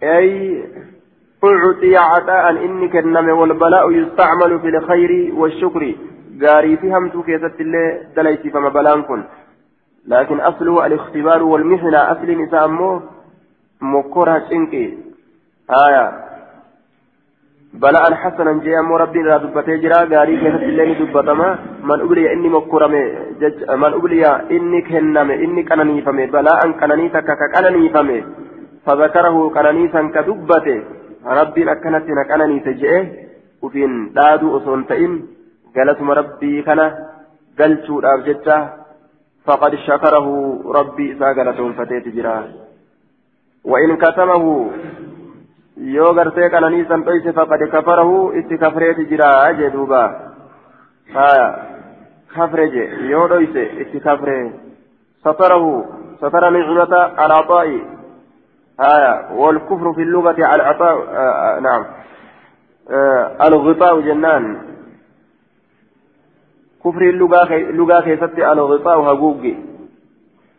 أي أعطي عطاء إني كنم والبلاء يستعمل في الخير والشكر. قاري في همتو كيست الله دليتي فما بلان كن. لكن أصله الاختبار والمحنة أصل نساء مكرها شنكي آية. بلاء حسنا جاء مو ربي لا دبته جرا غاري كيف الليل دبتما من أبلي إني مكرمه من أبلي إني كنمه إني كنني فمه بلاء كنني تكك كنني فمه فذكره كنني سنك دبته ربي أكنت كنني تجئه وفين دادو أصون تئن قالتم ربي كنا قلتو الأبجدة فقد شكره ربي ساقلتهم فتيت جرا وإن كتمه yoo gartee qananii san dhoyse faqad kafarahu itti kafreeti jira jee duuba haya kafre je yoo dhoyse itti kafre satarahu satara nicmata alcaطaa'i haya على العطاء آه نعم آه الغطاء جنان كفر اللغة لغة كيست الغطاء هبوغي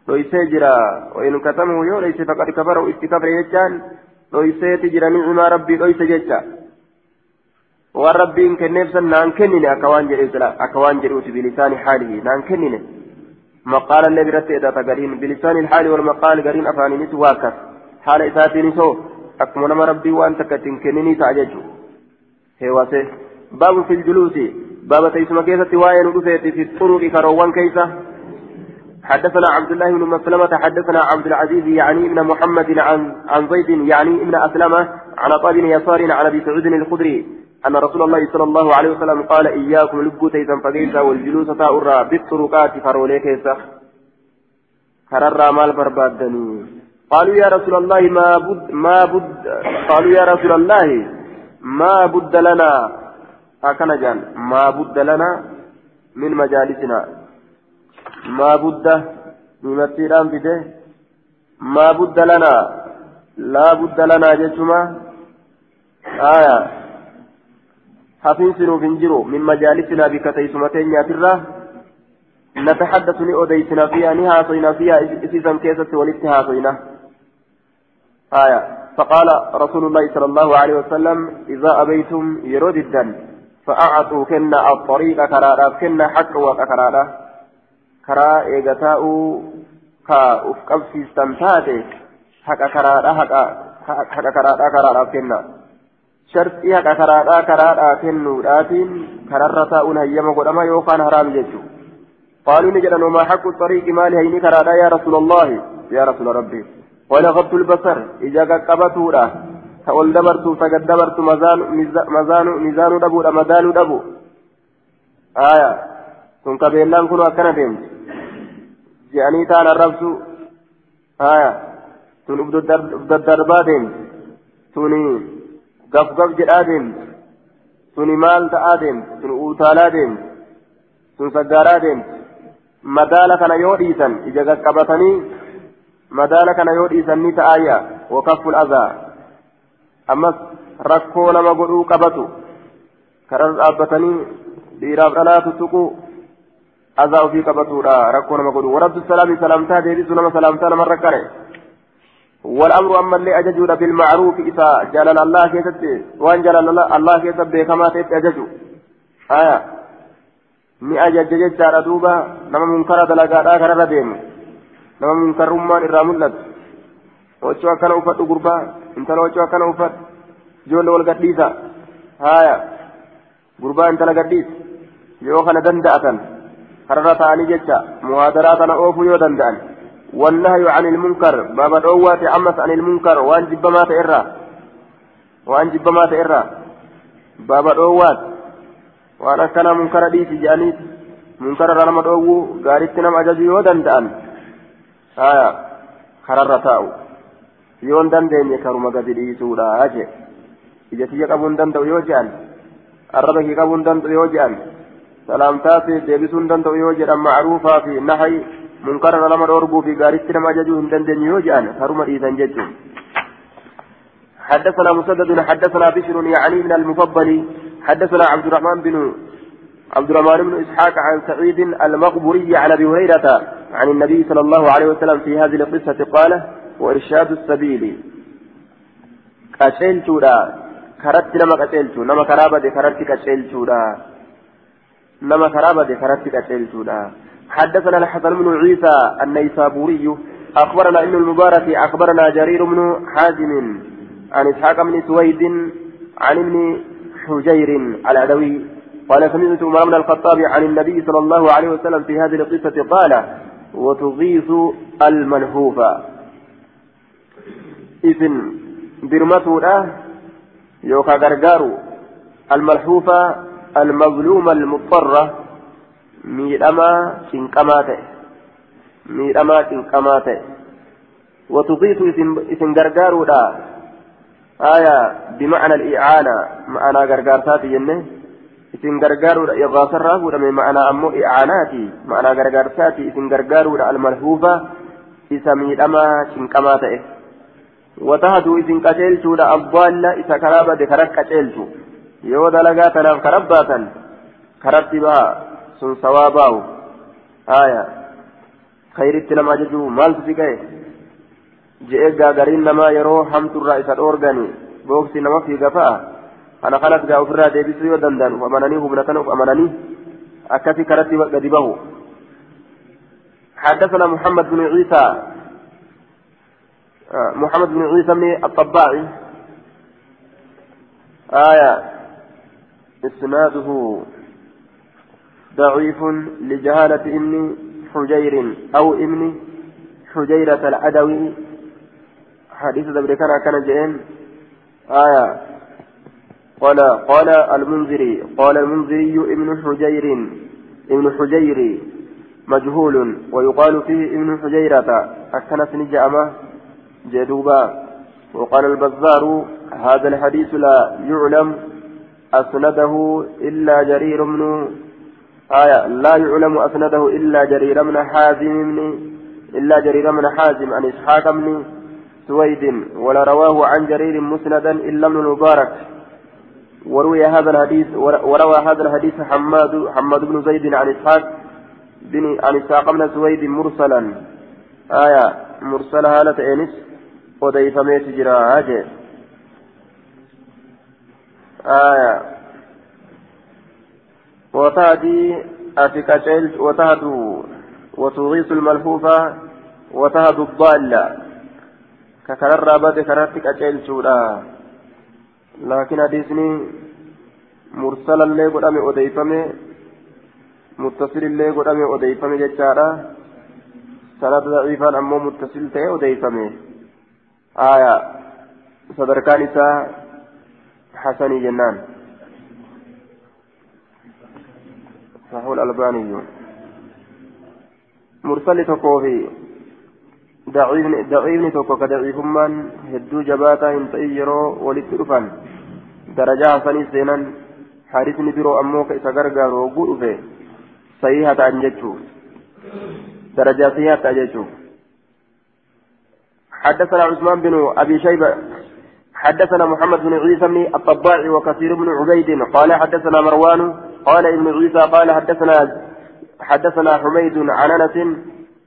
ليس جرا وإن كتمه يو ليس فقد كفره استكبر يجان dhoyseeti jira nicumaa rabbii dhoyse jecha waan rabbiin kenneef san naan kennine akka waan jedhe akka waan jedhuuti bilisaani haalihi naan kennine maqaala illee biratti edata gariin bilisaani haali wal maqaal gariin afaaninis waa akkas haala isaatiinis hoo akkuma nama rabbii waan takka ittiin kenninii ta'a jechu heewase baabu fil juluusi baaba teessuma keessatti waa'ee nu dhufeeti fi xuruqi karoowwan keeysa حدثنا عبد الله بن مسلمة حدثنا عبد العزيز يعني ابن محمد عن عن زيد يعني ابن أسلمة عن طاب يسار عن أبي سعود الخدري أن رسول الله صلى الله عليه وسلم قال إياكم لبو تيسا فقيسا والجلوس تاؤرا بالطرقات فرولي كيسا كرر مال بربادني. قالوا يا رسول الله ما بد ما بد قالوا يا رسول الله ما بد لنا. هكذا جان ما بد لنا من مجالسنا. ما بد نمتيران بده ما بد لنا لا بد لنا جتما آية حفين سنو بنجرو من مجالسنا بكتي سمتين ياترا نتحدث لأوديتنا فيها نهاصينا فيها إسيسا كيسة ولتهاصينا آية فقال رسول الله صلى الله عليه وسلم إذا أبيتم يرد فأعطوا كنا الطريق كرارا كنا حق وكرارا karaa eegataa'uu ka uf qabsiistan taate haqa karaadha haqa karaadhaa karaadhaaf kenna sharxii haqa karaadhaa karaadhaa kennuudhaatiin kararra taa'uun hayyama godhama yookaan haraam jechuu قالوا نجد وما حق الطريق مال هيني كرادا يا رسول الله يا رسول ربي ولغضت البصر إذا قبته لا تقول دبرت فقد دبرت مزان مزان ميزان دبو مدان دبو آية kun qabeellaan kun akkana deemti ubdaddarbaa deemti tuni gafgaf jedhaa deemti tuni maal ta'aa deemti tun utaalaa deemti tun saggaaraa deemti madaala kana yoo dhiisan ija qaqqabatanii madaala kana yoo dhiisan ni ta'aayya wakafful azaa ammas rakkoo nama godhuu qabatu karar dhaabbatanii dhiiraaf dhalaatu tuquu أذى في قبطولا ركونا مقولوا ورد السلام سلامتا ديبسوا نما سلامتا نما ركنه والأمر أما اللي أججوا بالمعروف إذا جلال الله كيست وأن جلال الله كيست بكما تيت أججوا آية ni ajajja jechaadha duuba nama munkara dalagaadhaa kararra deemu nama munkarrummaan irraa mul'atu wachoo akkana uffadhu gurbaa intala wachoo akkana uffadhu ijoollee wal gadhiisa haaya gurbaa intala gadhiis yoo kana danda'atan ta'anii jecha muhaadaraa kana oofuu yoo danda'an والنهي عن المنكر باب دوات عمس عن المنكر وان جب ما تئرى وان جب ما تئرى باب دوات وأنا كان منكر ديتي جانيت منكر رنما دوو غاريت نم اجاجو يو دندان آية كرر تاو يون دندين يكرم غدي ديسودا أجي ijatiyya qabuun danda'u yoo jedhan arraba kee qabuun danda'u yoo jedhan salaamtaa fi deebisuun danda'u yoo jedhan macruufaa fi nahay منكر لما دوربو في غاريت لما جاجو هندن دنيو جان هرم إيثان ججو حدثنا مسدد حدثنا بشر يعني من المفضل حدثنا عبد الرحمن بن عبد الرحمن بن إسحاق عن سعيد المقبوري عن أبي هريرة عن النبي صلى الله عليه وسلم في هذه القصة قال وإرشاد السبيل. قتلتودا كرت نما قتلتو نما كرابة كرت قتلتودا نما كرابه كرت قتلتودا حدثنا الحسن بن عيسى النيسابوري. أخبرنا ابن المبارك أخبرنا جرير بن حازم عن إسحاق بن سويد عن ابن حجير العدوي. قال سمعت عمر بن الخطاب عن النبي صلى الله عليه وسلم في هذه القصة قال وتغيث المنهوفة إذن برمته يوكا غرغارو الملحوفة المظلومة المضطرة miidhamaa cinqamaa ta'e miidhamaa cinqamaa ta'e watuqiitu isin gargaaruudha aya bimacna alicaana ma'anaa gargaarsaati jenne isin gargaaruudha igaasarraa fuudhame ma'anaa ammoo icaanaati ma'anaa gargaarsaati isin gargaaruudha almalhuufa isa miidhamaa cinqamaa ta'e watahaduu isin qaceelchuudha abbaalla isa karaa bade karat qaceelchu yoo dalagaa tanaaf karabbaatan karatti baha sun sawaabaa'u haya khayritti nama ajaju maaltu si ga'e je'ee gaagariin namaa yeroo hamturraa isa dhoorgani booksi nama fiiga fa'a kana kanas gaa ofirraa deebisuu yoo danda'an uf amananii humnatan uf amananii akkasi karatti gadi bahu حدثنا محمد بن عيسى محمد بن عيسى بن الطباعي آية إسناده ضعيف لجهالة ابن حجير أو ابن حجيرة العدوي. حديث ذبر كان كان جئين. آية. قال قال المنذري قال المنذري ابن حجير. ابن حجير مجهول ويقال فيه ابن حجيرة. أكنس نجأمة جدوبا وقال البزار هذا الحديث لا يعلم أسنده إلا جرير بن آية لا يعلم أسنده إلا جرير من حازم إلا جرير من حازم عن إسحاق بن سويد ولا رواه عن جرير مسندا إلا ابن المبارك. وروي هذا الحديث وروى هذا الحديث حماد حماد بن زيد عن إسحاق بن عن إسحاق بن سويد مرسلا. آية مرسل هالة إنس وديف ميت جرا آية. وتهدي أتكتل وتهدو وتغيث الملفوفة وتهدو الضالة ككرر بد كررتك أتل سودا لكن حديثني مرسلا اللي قدامي أديفمي. متصل اللي قدامي أديفمي جتارا سند ضعيفا أمو متصل تي أديفمي. آية. صدركان إساء حسني جنان صحيح الألباني مرسل تكوفي ضعيفني jabaataa hin ta'in yeroo walitti dhufan darajaa hasanii seenan hadisni biroo ammoo ka isa gargaaru hogguu dhufe sahiha ta'an jechuu darajaa sahiha ta'a jechuu حدثنا عثمان بن ابي شيبه حدثنا محمد بن عيسى بن الطباع وكثير بن عبيد قال حدثنا مروان قال ابن عيسى قال حدثنا حدثنا حميد عن أنس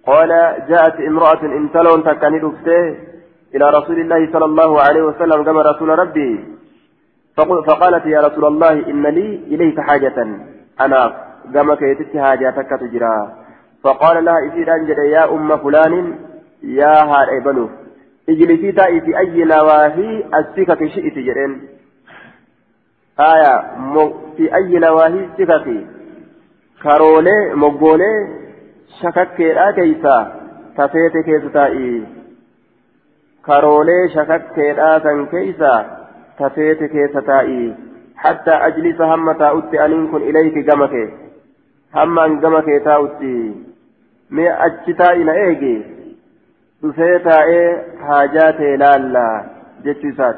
قال جاءت امرأة انتلون تكني إلى رسول الله صلى الله عليه وسلم كما رسول ربي. فقالت يا رسول الله إن لي إليك حاجة. أنا كما كيتت حاجتك تجرى فقال لها إذا أنجد يا أم فلان يا هار بنو. اجلسي تائي في أي نواهي السكك شئت جرين آية في أي نواهي السكك كارولي مقولي شككيرا كيسا تفيت كيس تائي كارولي شككيرا كان كيسا تفيت كيس تائي حتى أجلس هم تاؤتي أن كن إليك جمك هم أن جمك تاؤتي مي أجتائي نأيجي دفيتا إيه حاجات لالا جتشيسات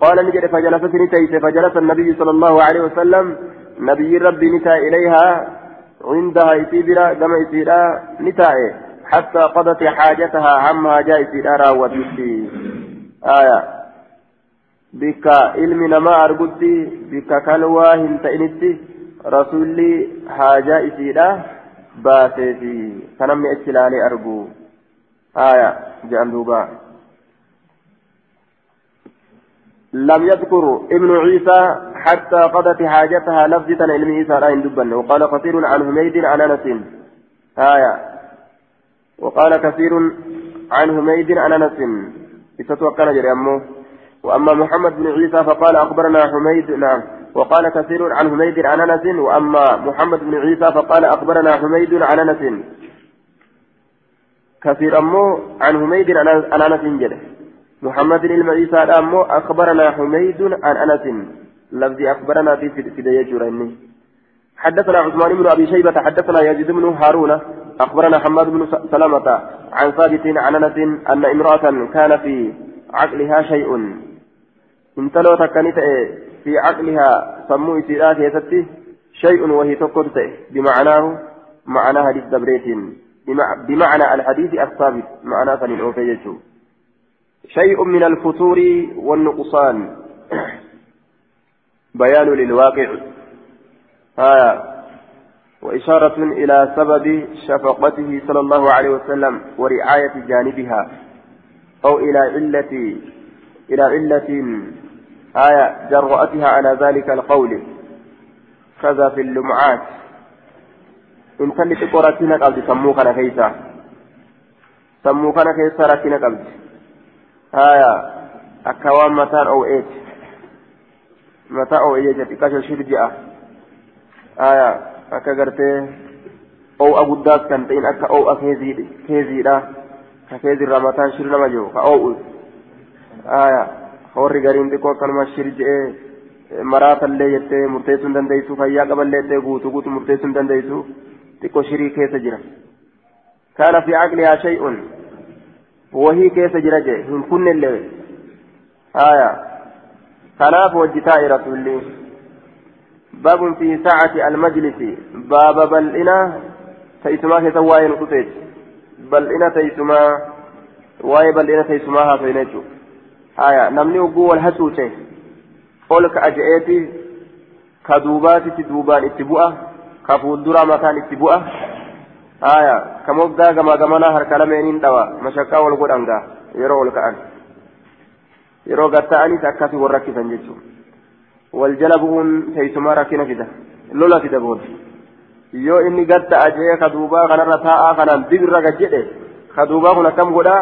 قال نجد فجلست نتيس فجلس النبي صلى الله عليه وسلم نبي ربي نتا إليها عندها إسيبرا كما إسيرا نتاء حتى قضت حاجتها عما جاء إسيرا راوتي آية بك علم ما أرقدي بك كلوى هنتئنتي رسولي حاجة إسيرا باسيتي فنمي اتلالي أرجو آية جعل دوبا. لم يذكر ابن عيسى حتى قضت حاجتها لفظة علم عيسى لا يندبن. وقال كثير عن حميد عن أنس. آية. وقال كثير عن حميد عن أنس. استتوكل جري أمه وأما محمد بن عيسى فقال أخبرنا حميد نعم. وقال كثير عن حميد عن أنس. وأما محمد بن عيسى فقال أخبرنا حميد عن أنس. كثير امه عن حميد عن أنس جده. محمد المعيسى أمو أخبرنا حميد عن أنس. لفظ أخبرنا في فدية جريني حدثنا عثمان بن أبي شيبة حدثنا يزيد بن هارون أخبرنا حماد بن سلمة عن ثابت عن أنس أن امرأة كان في عقلها شيء. انتلو تكنت في عقلها سمو يستي شيء وهي تقرت بمعناه معنى حديث دبريت بمعنى الحديث الثابت معنى فلن أوفي شيء من الفتور والنقصان. <coughs> بيان للواقع. آية. وإشارة إلى سبب شفقته صلى الله عليه وسلم ورعاية جانبها أو إلى علة إلى علة آية جرأتها على ذلك القول. كذا في اللمعات. إن كانت قراتنا قبل سموكنا كيسا سموكنا كيسا راتنا قبل haya akka waan mataan oo'eeti mataa oo'ee jechuudha qasha shirji'a haya akka gartee oo'a guddaas kan ta'in akka oo'a keeziidha ka keezirraa mataan shir nama jiru ka oo'u haya horri gariin xiqqoo akkanuma shirji'ee maraatallee jettee murteessuu hin dandeessu fayyaa qaballee jettee guutuu guutuu murteessuu hin dandeessu shirii keessa jira kaana fi caqlihaa shay'un وهي كيف جرجه هم كن اللي. آية. كناف وجتاء رسول الله باب في ساعة المجلس. باب بل إنا تيسما كتواي نقطيت بل إنا تيسما. واي بل إنا تيسما هافينيتو آية. نمني وقوة الهسوته قولك أجئتي. كدوباتي دوبان اتبوءة كفول مكان اتبوءة aya ka moggaa gamaa gamanaa harka lameeniin dhawa mashakkaa wal godhan gaa yeroo ol ka'an yeroo gatta'anis akkasii wal rakkisan jechuudha wal jala bu'uun teessumaa rakkina fida lola fida booda yoo inni gatta'a jee ka duubaa kanarra taa'aa kanaan dibirra gad jedhe ka duubaa kun akkam godhaa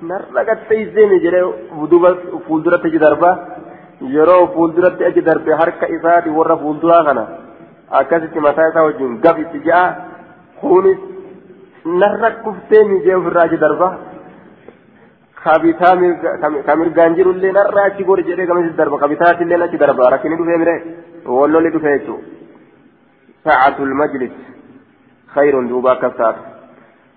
narra gatteessee jedhee duuba fuulduratti achi darbaa yeroo fuulduratti achi darbe harka isaati warra fuulduraa kana akkasitti mataa isaa wajjin gaf itti ja'a kunis narra kuftee mijee ofirraa achi darba kabitaa ka mirgaan jirullee narra achi gori jedhee gamatti darba kabitaatillee achi darba rakkini dhufee mire wallolli dhufee jechuudha sa'atul majlis خير دوبا كسار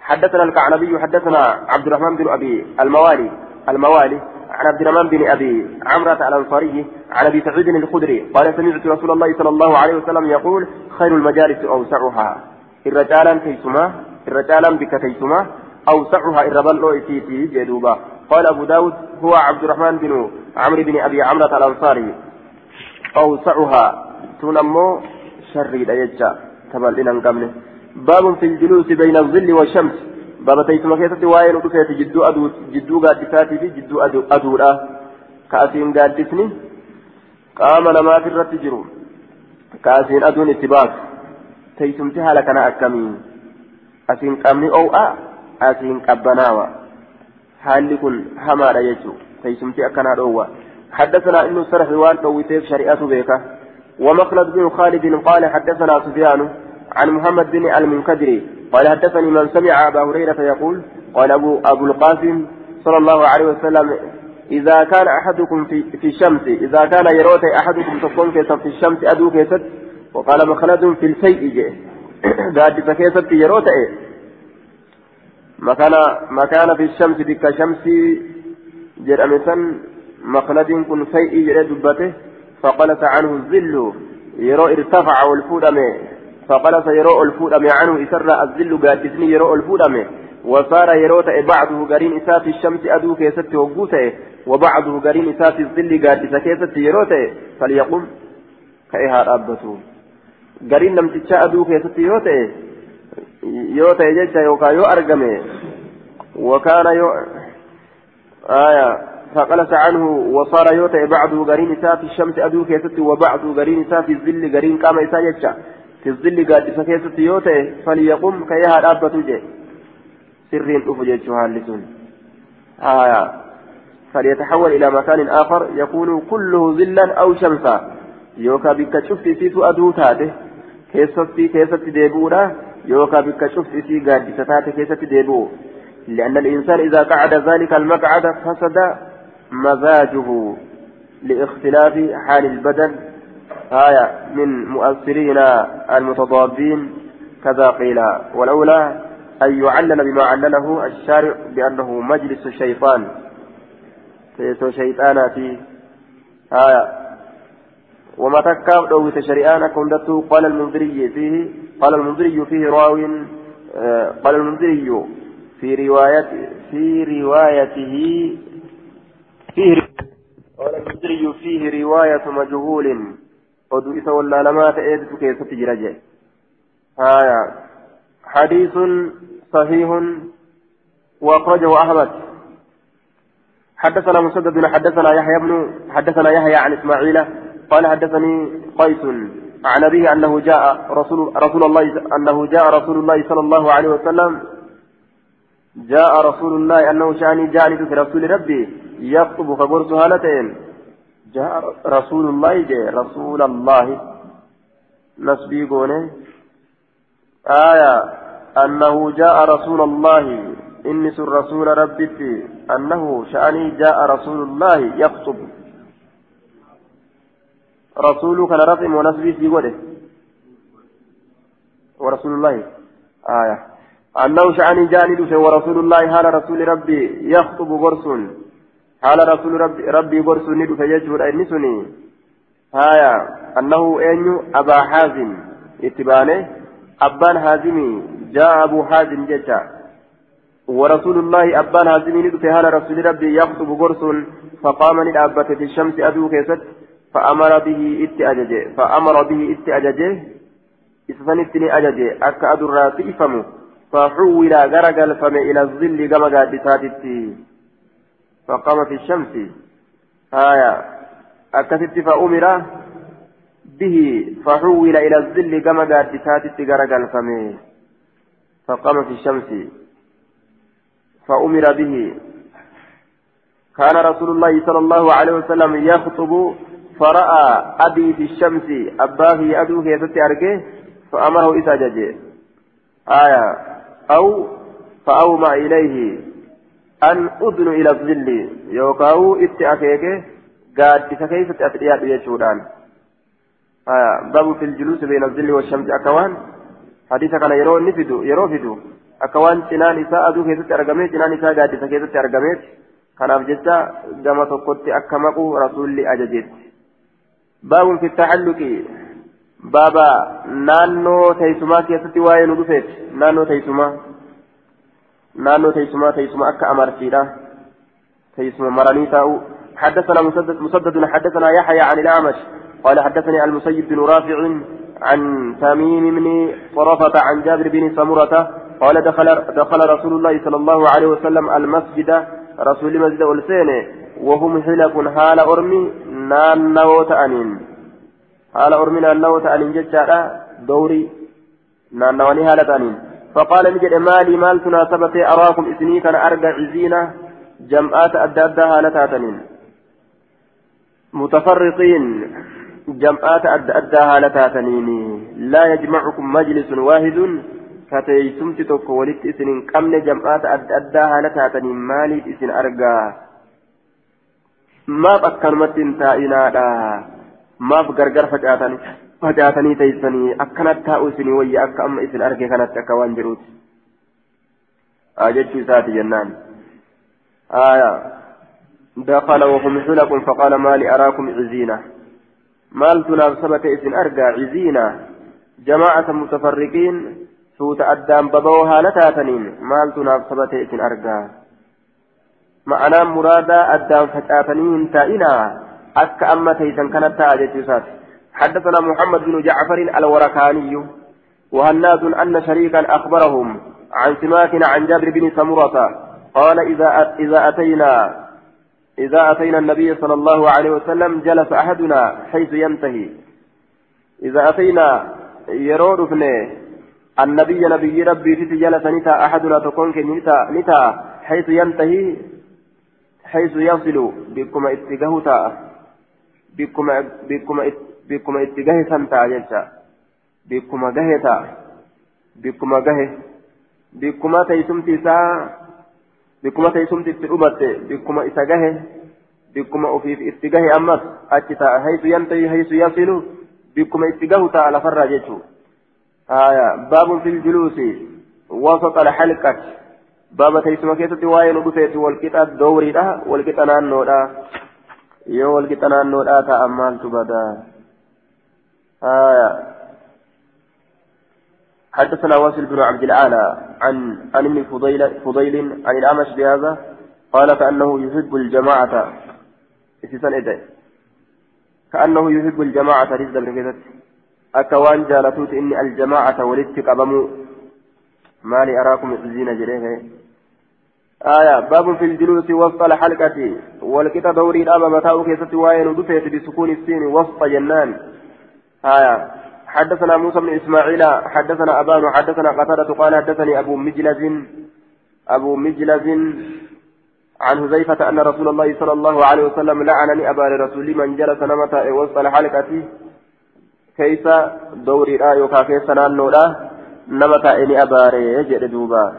حدثنا الكعنبي حدثنا عبد الرحمن بن ابي الموالي الموالي عن عبد الرحمن بن أبي عمرة الأنصاري عن أبي سعيد الخدري قال سمعت رسول الله صلى الله عليه وسلم يقول خير المجالس أوسعها الرجال تيسما الرجال بك تيسما أوسعها الربل إتيتي جدوبا قال أبو داود هو عبد الرحمن بن عمرو بن أبي عمرة الأنصاري. أوسعها تنمو شريد يجا تبلنا قبله باب في الجلوس بين الظل والشمس. باب تيسما كيسة وائل ودفت جدو أدو جدو قادساتي في جدو أدو أدو كأسين قادسني قام لما في الرتجرون كأسين أدون اتباك teeysumti haala kana akkamii? Asiin qabni oo'a asiin qabbanaawa. Haalli kun hamaadha jechuu. Teeysumti akkanaa dhoowwa. حدثنا ابن السرح وان دويتيف شريعة بيكا ومخلد بن خالد قال حدثنا سفيان عن محمد بن المنكدر قال حدثني من سمع أبا هريرة يقول قال أبو, أبو القاسم صلى الله عليه وسلم إذا كان أحدكم في, في الشمس إذا كان yeroo ta'e أحدكم تكون في الشمس aduu keessatti؟ وقال مخلد في الفيء gaaddisa <clears throat> keessatti yeroo ta'e مكان مكان في الشمس بك شمس جرأمسا مخلد كن فيء جرى دبته فقلت عنه الظل يرو ارتفع والفودم فقلت يرو الفودم عنه إسر الظل قادسني يرو الفودم وصار يروت بعضه قرين إساف الشمس أدو كيست وقوته وبعضه قرين إساف الظل قادس كيست يروته فليقم كإها أبته قرين لم تتشاء أدو كيست يروته يروته جيجا يوكا يو أرقمه وكان يو آية. فقلس عنه وصار يوتي بعضه قرين إساء في الشمس أدو كيست وبعضه قرين إساء في الظل قرين قام إساء يجا في الظل قاد فكيست يوتي فليقم كيها الأبة جي سرين أفجي جهالسون آية فليتحول إلى مكان آخر يكون كله ظلا أو شمسا. yookaa bakka شفت سيسو aduu تاته. keessatti keessatti ديبورا yookaa bakka شفت سي gaaddisa taate keessatti ديبو. لأن الإنسان إذا قعد ذلك المقعد فسد مزاجه لإختلاف حال البدن. آية من مؤثرين المتضادين كذا قيل والأولى أن يعلل بما علله الشارع بأنه مجلس الشيطان. سيسو شيطانات آية وما تكاب لو تشريان كندته قال المنذري فيه قال المنذري فيه راو آه قال المنذري في رواية في روايته فيه قال المدري فيه رواية مجهول. ودو إسا ولا لما تأيدت كيف تجرجه آية حديث صحيح وأخرجه أحمد حدثنا مسدد حدثنا يحيى بن حدثنا يحيى عن إسماعيل قال حدثني قيس عن أبيه أنه جاء رسول رسول الله أنه جاء رسول الله صلى الله عليه وسلم جاء رسول الله أنه شاني جاني في رسول ربي يخطب فقرص هالتين جاء رسول الله جاء رسول الله. نسبي قونه آية أنه جاء رسول الله. إني سر رسول ربي أنه شأني جاء رسول الله يخطب. رسول كان رفع ونسبي في قوله ورسول الله. آية أنه شأني جاني ورسول الله هذا رسول ربي يخطب قرص. حال رسول ربي, ربي برسو ندو فيجور أنسني هايا. أنه أين أبا حازم. إتبانه. أبان حازمي جاء أبو حازم جتا ورسول الله أبان حازمي ندو في حال رسول ربي يخطب برس فقام للأبة في الشمس أدو كيست. فأمر به اتأججه فأمر به اتأججه إسفنتني أججه. أكا أدرى فإفمه فحول غرقل فم إلى الظل كما قد فقام في الشمس. آية. أكثت فأمر به. فحول إلى الظل كما قال بساتت غرق الفمي. فقام في الشمس. فأمر به. كان رسول الله صلى الله عليه وسلم يخطب فرأى أبي في الشمس. أباه أدوه يتتي فأمره إساججه آية. أو فأومى إليه. أن أذن إلى الظل يوكاو اتأكيك قاد كيف تأتيات يجودان آه باب في الجلوس بين الظل والشمس أكوان حديث كان يرو نفدو يرو فدو أكوان تنان إساء أدو كيف تأرقمت تنان إساء قاد تأرقمت kanaaf jecha gama tokkotti akka maqu rasuulli ajajeetti. Baabun fi taxalluqi baaba naannoo teessumaa keessatti waa'ee nu dhufeeti. Naannoo teessumaa نانو تيسما تيسما أكا أمرتيلا تيسما مراني تاو حدثنا مسدد, حدثنا يحيى عن الأعمش قال حدثني المسيب بن رافع عن تميم بن طرفة عن جابر بن سمرة قال دخل دخل رسول الله صلى الله عليه وسلم المسجد رسول مسجد ألسين وهم حلق حال أرمي نانو تأنين حال أرمي نانو تأنين جتشارا دوري نانواني حال تأنين فقال نجد مالي مال تناسبتي أراكم إثني كان أرجع عزينة جمعات أدى أدى هالتاتنين متفرقين جمعات أدى أدى هالتاتنيني لا يجمعكم مجلس واحد. كتيسمت توك ولت إسن قمن جمعات أدى أدى هالتاتنين مالي إسن أرقى ما أكرمت تائنا. ما بغرغر فجأتني. فجأتني تيسني أكنت تاؤسني ويا أكا أما إسن أرقى كانت أكوان جروت أجدت ساتي جنان آية دخل وهم حلق فقال ما لي أراكم عزينة مال تنافسبة إذن أرجع عزينا جماعة متفرقين سوت أدام ببوها لتاتنين مال تنافسبة إذن أرجع معنى مرادا أدام فتاتنين تائنا أك أما تيسن كانت تاجت حدثنا محمد بن جعفر الوركاني وهناد أن شريكا أخبرهم عن سماك عن جابر بن سمرة قال إذا إذا أتينا إذا أتينا النبي صلى الله عليه وسلم جلس أحدنا حيث ينتهي. إذا أتينا فني النبي نبي ربي جلس نتا أحدنا تكون نتا نتا حيث ينتهي حيث يصل بكم اتجاه تا بكم بكم بكم اتجاه سنتا جلسا بكم جهة تا بكم جهة بكم تيسمتي سا bikkuma ofiif itti gahe ammas achi ta'a haysu yantahi haysu yasilu bikkuma itti gahu ta'a lafarraa jechuu aya baabun fil juluusi wasata alhalqati baaba teessuma keessatti waa'ee nu dhufeeti walqixa dowriidha walqixa naannoodha yoo walqixa naannoodha ta'a maaltu badaa aya حدثنا واصل بن عبد الأعلى عن عن ابن فضيل فضيل عن الأعمش بهذا قال كأنه يحب الجماعة. إسسان إدى كأنه يحب الجماعة رزق بن أكوان جالتوت إني الجماعة ولدت قبموا ما لي أراكم الزين جريه آية باب في الجلوس وسط الحلقة. والكتا دوري الأبا متاو كيست وين دفيت بسكون السين وسط جنان. آية. حدثنا موسى بن إسماعيل حدثنا أبان حدثنا قتادة قال حدثني أبو مجلز أبو مجلز عن هزيفة أن رسول الله صلى الله عليه وسلم لعنني أبا لرسول من جلس نمت وسط الحلقة كيف دوري لا يوكا كيف نانو لا نمت إني أباري يجد دوبا.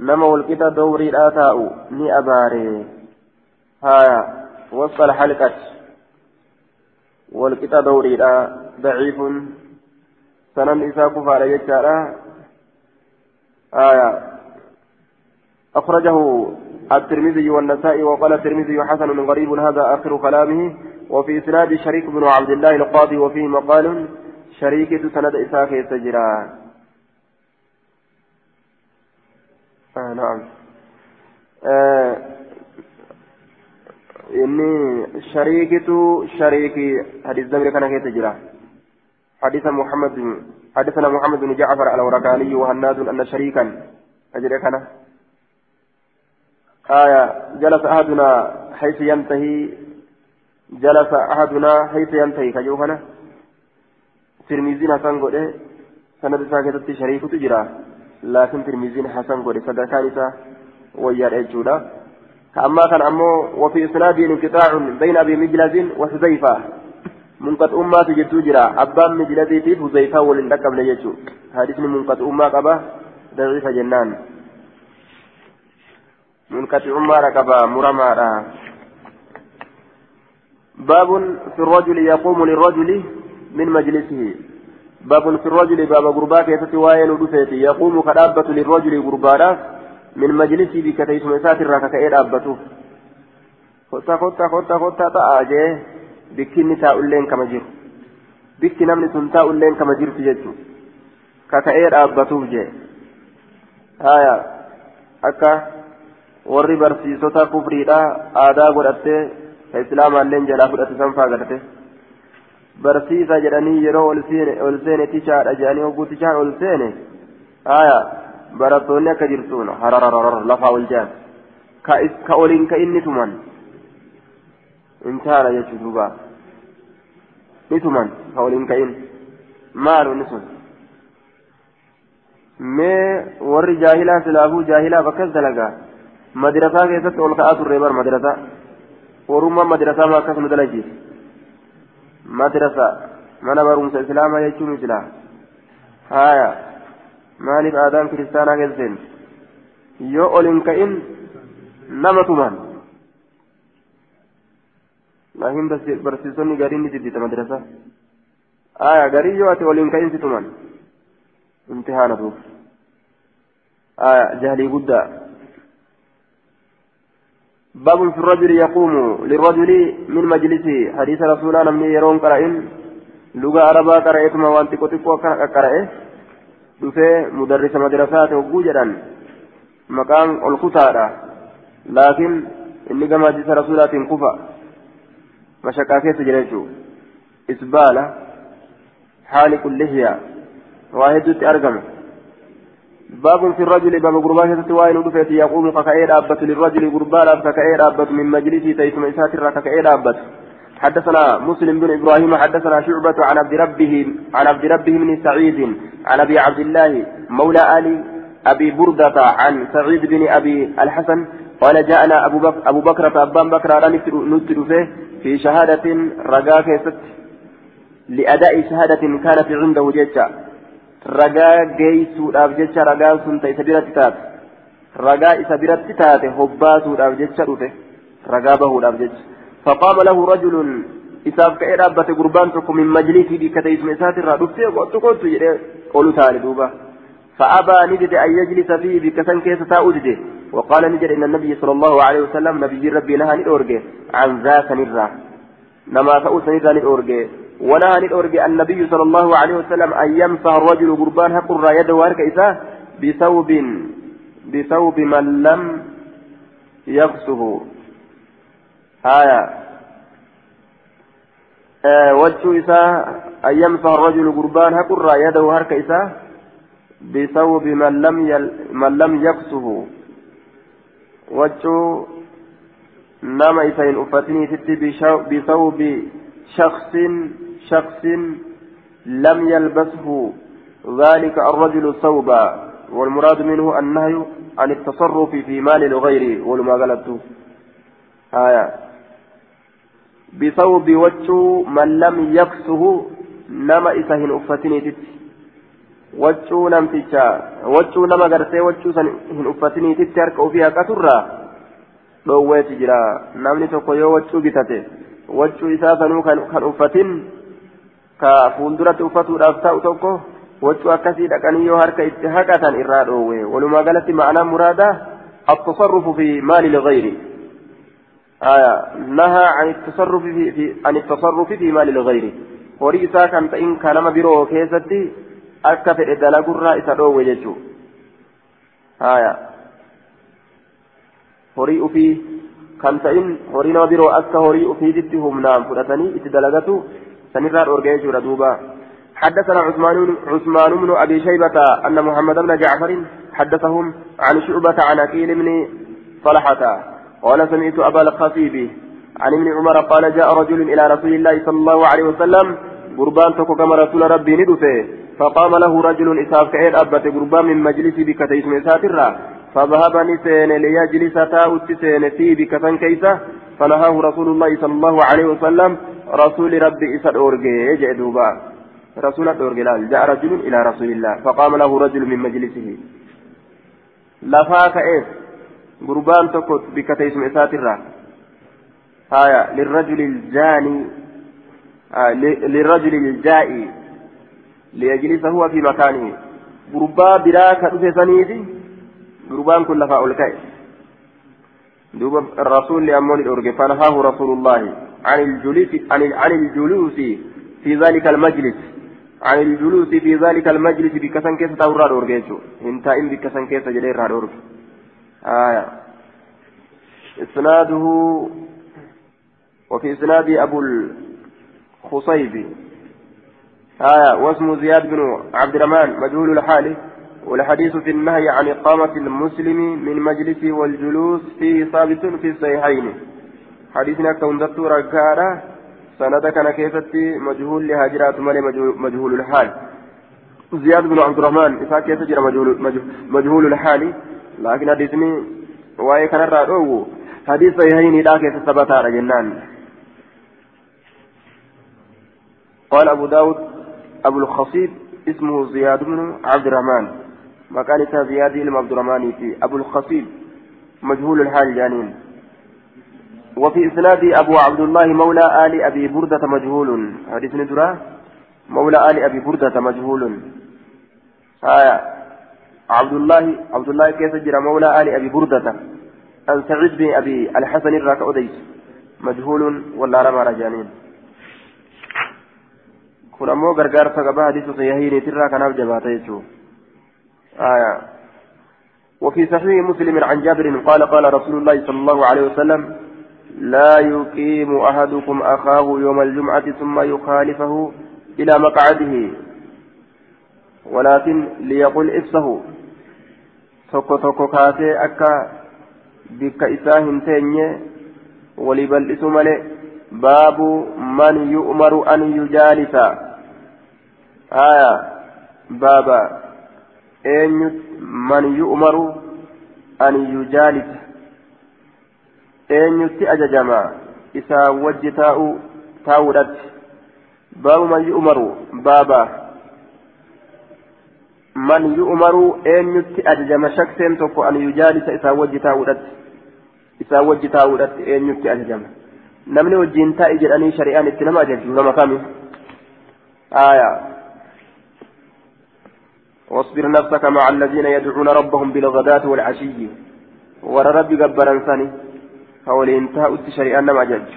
نما والكتا دوري لا تاؤ ني أباري. هايا وسط الحلقة. والكتا دوري لا ضعيف. سنن إساء كفار يجارة. آية. أخرجه الترمذي والنسائي وقال الترمذي حسن غريب هذا آخر كلامه. وفي إسناد شريك بن عبد الله القاضي وفيه مقال شريك سند إساء يستجرى آه نعم. آه إني شريكة شريكي حديث دمر كان كيتجرى حديث محمد حدثنا محمد بن جعفر الورقاني وهناد أن شريكا أجري كان آية جلس أحدنا حيث ينتهي جلس أحدنا حيث ينتهي كجوهنا ترميزين حسن قوله سند ساكتة شريك تجرى لكن ترميزين حسن قوله صدقان إسا ويار إجودا أما كان أمو وفي إسناده انقطاع بين أبي مجلس وحذيفة. منقط أمة جدو جرا. أبان مجلدي في حذيفة ولن ركب ليجو حديثني منقط أمة قبا ضعيف جنان. منقط أمة ركبا مرمى باب في الرجل يقوم للرجل من مجلسه. باب في الرجل باب غرباك يتتواين ودفيتي يقوم كدابة للرجل غربانا من مجلسه بكتيس مسات الرككة إيه دابته خطة خطة خطة خطة تأجيه bikki inni taa'ulleen kama jiru bikki namni sun taa'ulleen kama jirtu jechuun kaka'ee dhaabbatuuf jee haya akka warri barsiisota kufriidha aadaa godhattee islaamaalleen jalaa fudhate sanfaa gadhate barsiisa jedhanii yeroo ol seene tichaadha jedhanii hogguu tichaan ol seene haya barattoonni akka jirtuun harararar lafaa ol jaan ka oliin ka inni tuman intaana jechuu duuba ni tuman ka waliin ka'in maalu ni sun mee warri jaahilaa silaafuu jaahilaaf akkas dalagaa madirasaa keessatti ol ka'aa turre bar madirasaa warummaa madirasaa maa akkas nu dalagiis madrasa mana barumsa islaamaa jechuun jira haya maaliif aadaan kiristaanaa keesseen yoo ol hin ka'in nama tuman laakiin barsiisonni gariin ni jiddita madrasa haya garii yoo ati ol hin ka'in si tuman imtihaana duuf haya jahlii guddaa باب في الرجل يقوم للرجل من مجلسه حديث رسول الله من يرون قرائن لغة عربا قرأتما وانت كتبوا قرأه dhufee mudarrisa madrasaa ta'e hogguu jedhan maqaan ol kutaadha laakiin inni gama hadiisa rasuulaatiin kufa mashaqaa keessa jira jechuudha isbaala haali kullihyaa waa hedduutti argama باب في الرجل باب غربان كتبت وين ودفت يقوم ككأي دابت للرجل غربان ككأي دابت من مجلسه تيسم إساتر ككأي دابت حدثنا مسلم بن إبراهيم حدثنا شعبة عن عبد ربه عن عبد ربه بن سعيد عن أبي عبد الله مولى آل أبي بردة عن سعيد بن أبي الحسن قال جاءنا أبو بكرة أبو بكرة أبا بكرة نتر فيه في شهادة رجاء ست لأداء شهادة كانت عنده جيتشا. رجاء جيسو جيتشا رجاء سنت إسبيرت تات. رجاء إسبيرت تات هباسو daaf jecha رجاء به داف جيتشا. فقام له رجل إساف كأي رابة قربان تكو من مجلسي بكتيس مسات الرادوفتي قلت قلت تعالى دوبا. فأبى نجد أن يجلس فيه بكسن كيس وقال نجد إن النبي صلى الله عليه وسلم نبي ربي نهى نورجي عن ذاك نرى. نما فأوس نرى نورجي ونهى نورجي النبي صلى الله عليه وسلم أن يمسح الرجل قربان هقر يده وارك إساه بثوب بثوب من لم يغسه. آية آه وجه إساء أن يمسح الرجل قربان هكرا يده هرك إساء بثوب من لم يل من لم يكسه. وجه نما إساء أفتني ست بثوب شخص شخص لم يلبسه. ذلك الرجل ثوبا والمراد منه النهي عن التصرف في مال الغير قالته آية بثوب وجه من لم يكسه نما إسهن أفتني تت وجه نم تجا وجه نما قرسي وجه سهن أفتني تت أركو فيها كترة tokko yoo waccuu bitate waccuu isaa sanuu kan uffatin ka fuulduratti uffatuudhaaf ta'u tokko waccuu akkasii dhaqanii yoo harka itti haqatan irraa dhoowwe walumaa galatti ma'anaa muraadaa التصرف في مال الغير آية نهى عن التصرف في, في عن التصرف في مال الغير horii isaa kan ta'in kanama biroo keessatti akka fedhe dalagurraa isa dhoowwe jechuu haya horii ufii kan ta'in horii nama biroo akka horii ufiititti humnaan fudhatanii itti dalagatu sanirraa dhoorgee jechuudha duuba حدثنا عثمان عثمان بن ابي شيبه ان محمد بن جعفر حدثهم عن شعبه عن اكيل بن طلحه قال سمعت أبا الخطيب عن ابن عمر قال جاء رجل إلى رسول الله صلى الله عليه وسلم قربان تكو كما رسول ربي ندفه فقام له رجل إساف كعين أبت قربان من مجلس بكتيس مساترة فذهب نسين ليجلس تاوت سين في بكتن كيسة فنهاه رسول الله صلى الله عليه وسلم رسول ربي إسد أورجي دوبا. رسول أورجي جاء رجل إلى رسول الله فقام له رجل من مجلسه. لفاك إيه؟ قربان تكو بكتيس مساترة هايا للرجل الجاني للرجل الجائي ليجلس هو في مكانه قربا براك أفسنيدي قربان كل فاول كاي دوب الرسول لأمون الأرجي فنهاه رسول الله عن الجلوس عن عن الجلوس في ذلك المجلس عن الجلوس في ذلك المجلس بكسن كيس تورا الأرجي انت إن بكسن كيس جلير الأرجي آية. إسناده وفي إسناد أبو الخصيب. آية واسمه زياد بن عبد الرحمن مجهول الحال والحديث في النهي عن إقامة المسلم من مجلسه والجلوس فيه ثابت في الصحيحين. حديثنا كون ركارة سند كان كيفتي مجهول لهاجرات مالي مجهول الحال زياد بن عبد الرحمن إذا كيف مجهول, مجهول الحال لكن حديثني واي كان الرادو حديث صحيحين كيف ثبت على جنان. قال أبو داود أبو الخصيب اسمه زياد بن عبد الرحمن. مكان زياد بن عبد الرحمن في أبو الخصيب مجهول الحال جانين. وفي إسناد أبو عبد الله مولى آل أبي بردة مجهول. حديث ندرة مولى آل أبي بردة مجهول. آية. عبد الله عبد الله كيف جرى مولى آل أبي بردة؟ عن سعيد بن أبي الحسن الراكعوديس مجهول ولا رمى رجانين kun ammoo gargaarsa gabaa hadiisa sahihiiniitirraa kanaaf jabaata jechuudha. آية. وفي صحيح مسلم عن جابر قال قال رسول الله صلى الله عليه وسلم لا يقيم أحدكم أخاه يوم الجمعة ثم يخالفه إلى مقعده. ولكن ليقل إفسه tokko kaasee akka bikka isaa hin teenye walii bal'isu malee baabu man yu'maru an yujaalisa aya baaba eenyu man yu'maru an yujaalisa eenyutti ajajama isaa wajji taa'u taa'uudhatti baabu man yu'maru baaba من يؤمر أن يتأججم شخصين تكو أن يجالس إسا وجه تاودت إسا وجه تاودت أن يتأججم نمني وجين تائجر أني شريان اتنما جلس لما كامي آية واصبر نفسك مع الذين يدعون ربهم بالغداة والعشي ورى ربي قبر ثاني فولين تاؤت شريان ما جلس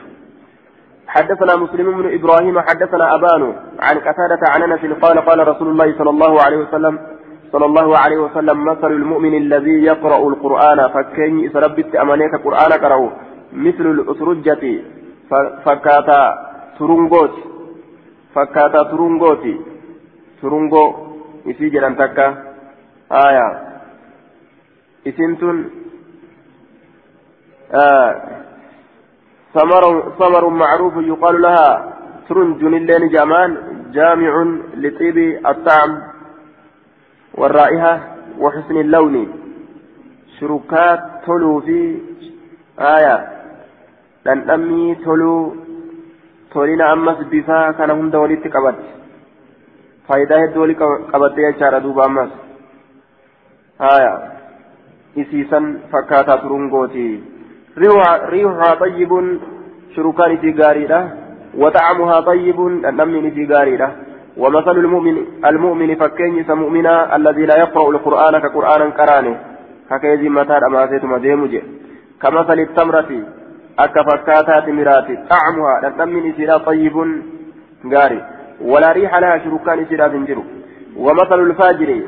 حدثنا مسلم بن إبراهيم حدثنا أبان عن قتادة عن أنس قال قال رسول الله صلى الله عليه وسلم صلى الله عليه وسلم مثل المؤمن الذي يقرأ القرآن فكين سربت أمانيك قرآن قرأه مثل الأسرجة فكاتا ترنغوت فكاتا ترنغوت ترنغو إسي جلان تكا. آية. إسنتن. آه. ثمر معروف يقال لها ترنج اللين جامان جامع لطيب الطعم. والرائحة وحسن اللون. شركات تلو في آية. لن أمي تلو تولينا أمس بفا كان هم دولي قبت فايدة الدولي قبت يجار دوبا أمس. آية. إسيسا فكاتا ترنغوتي ريحها طيب. شركان في غاريرة وطعمها طيب. النمن في غاريرة ومثل المؤمن المؤمن فكين مؤمنا الذي لا يقرأ القرآن كقرآن كرانه. ككيزي متى أماسيت مديمج كمثل التمرة أكا فكاتات مراتي. طعمها النمن سيرا طيب غاري. ولا ريح لها شركان سيرا زنجر. ومثل الفاجر.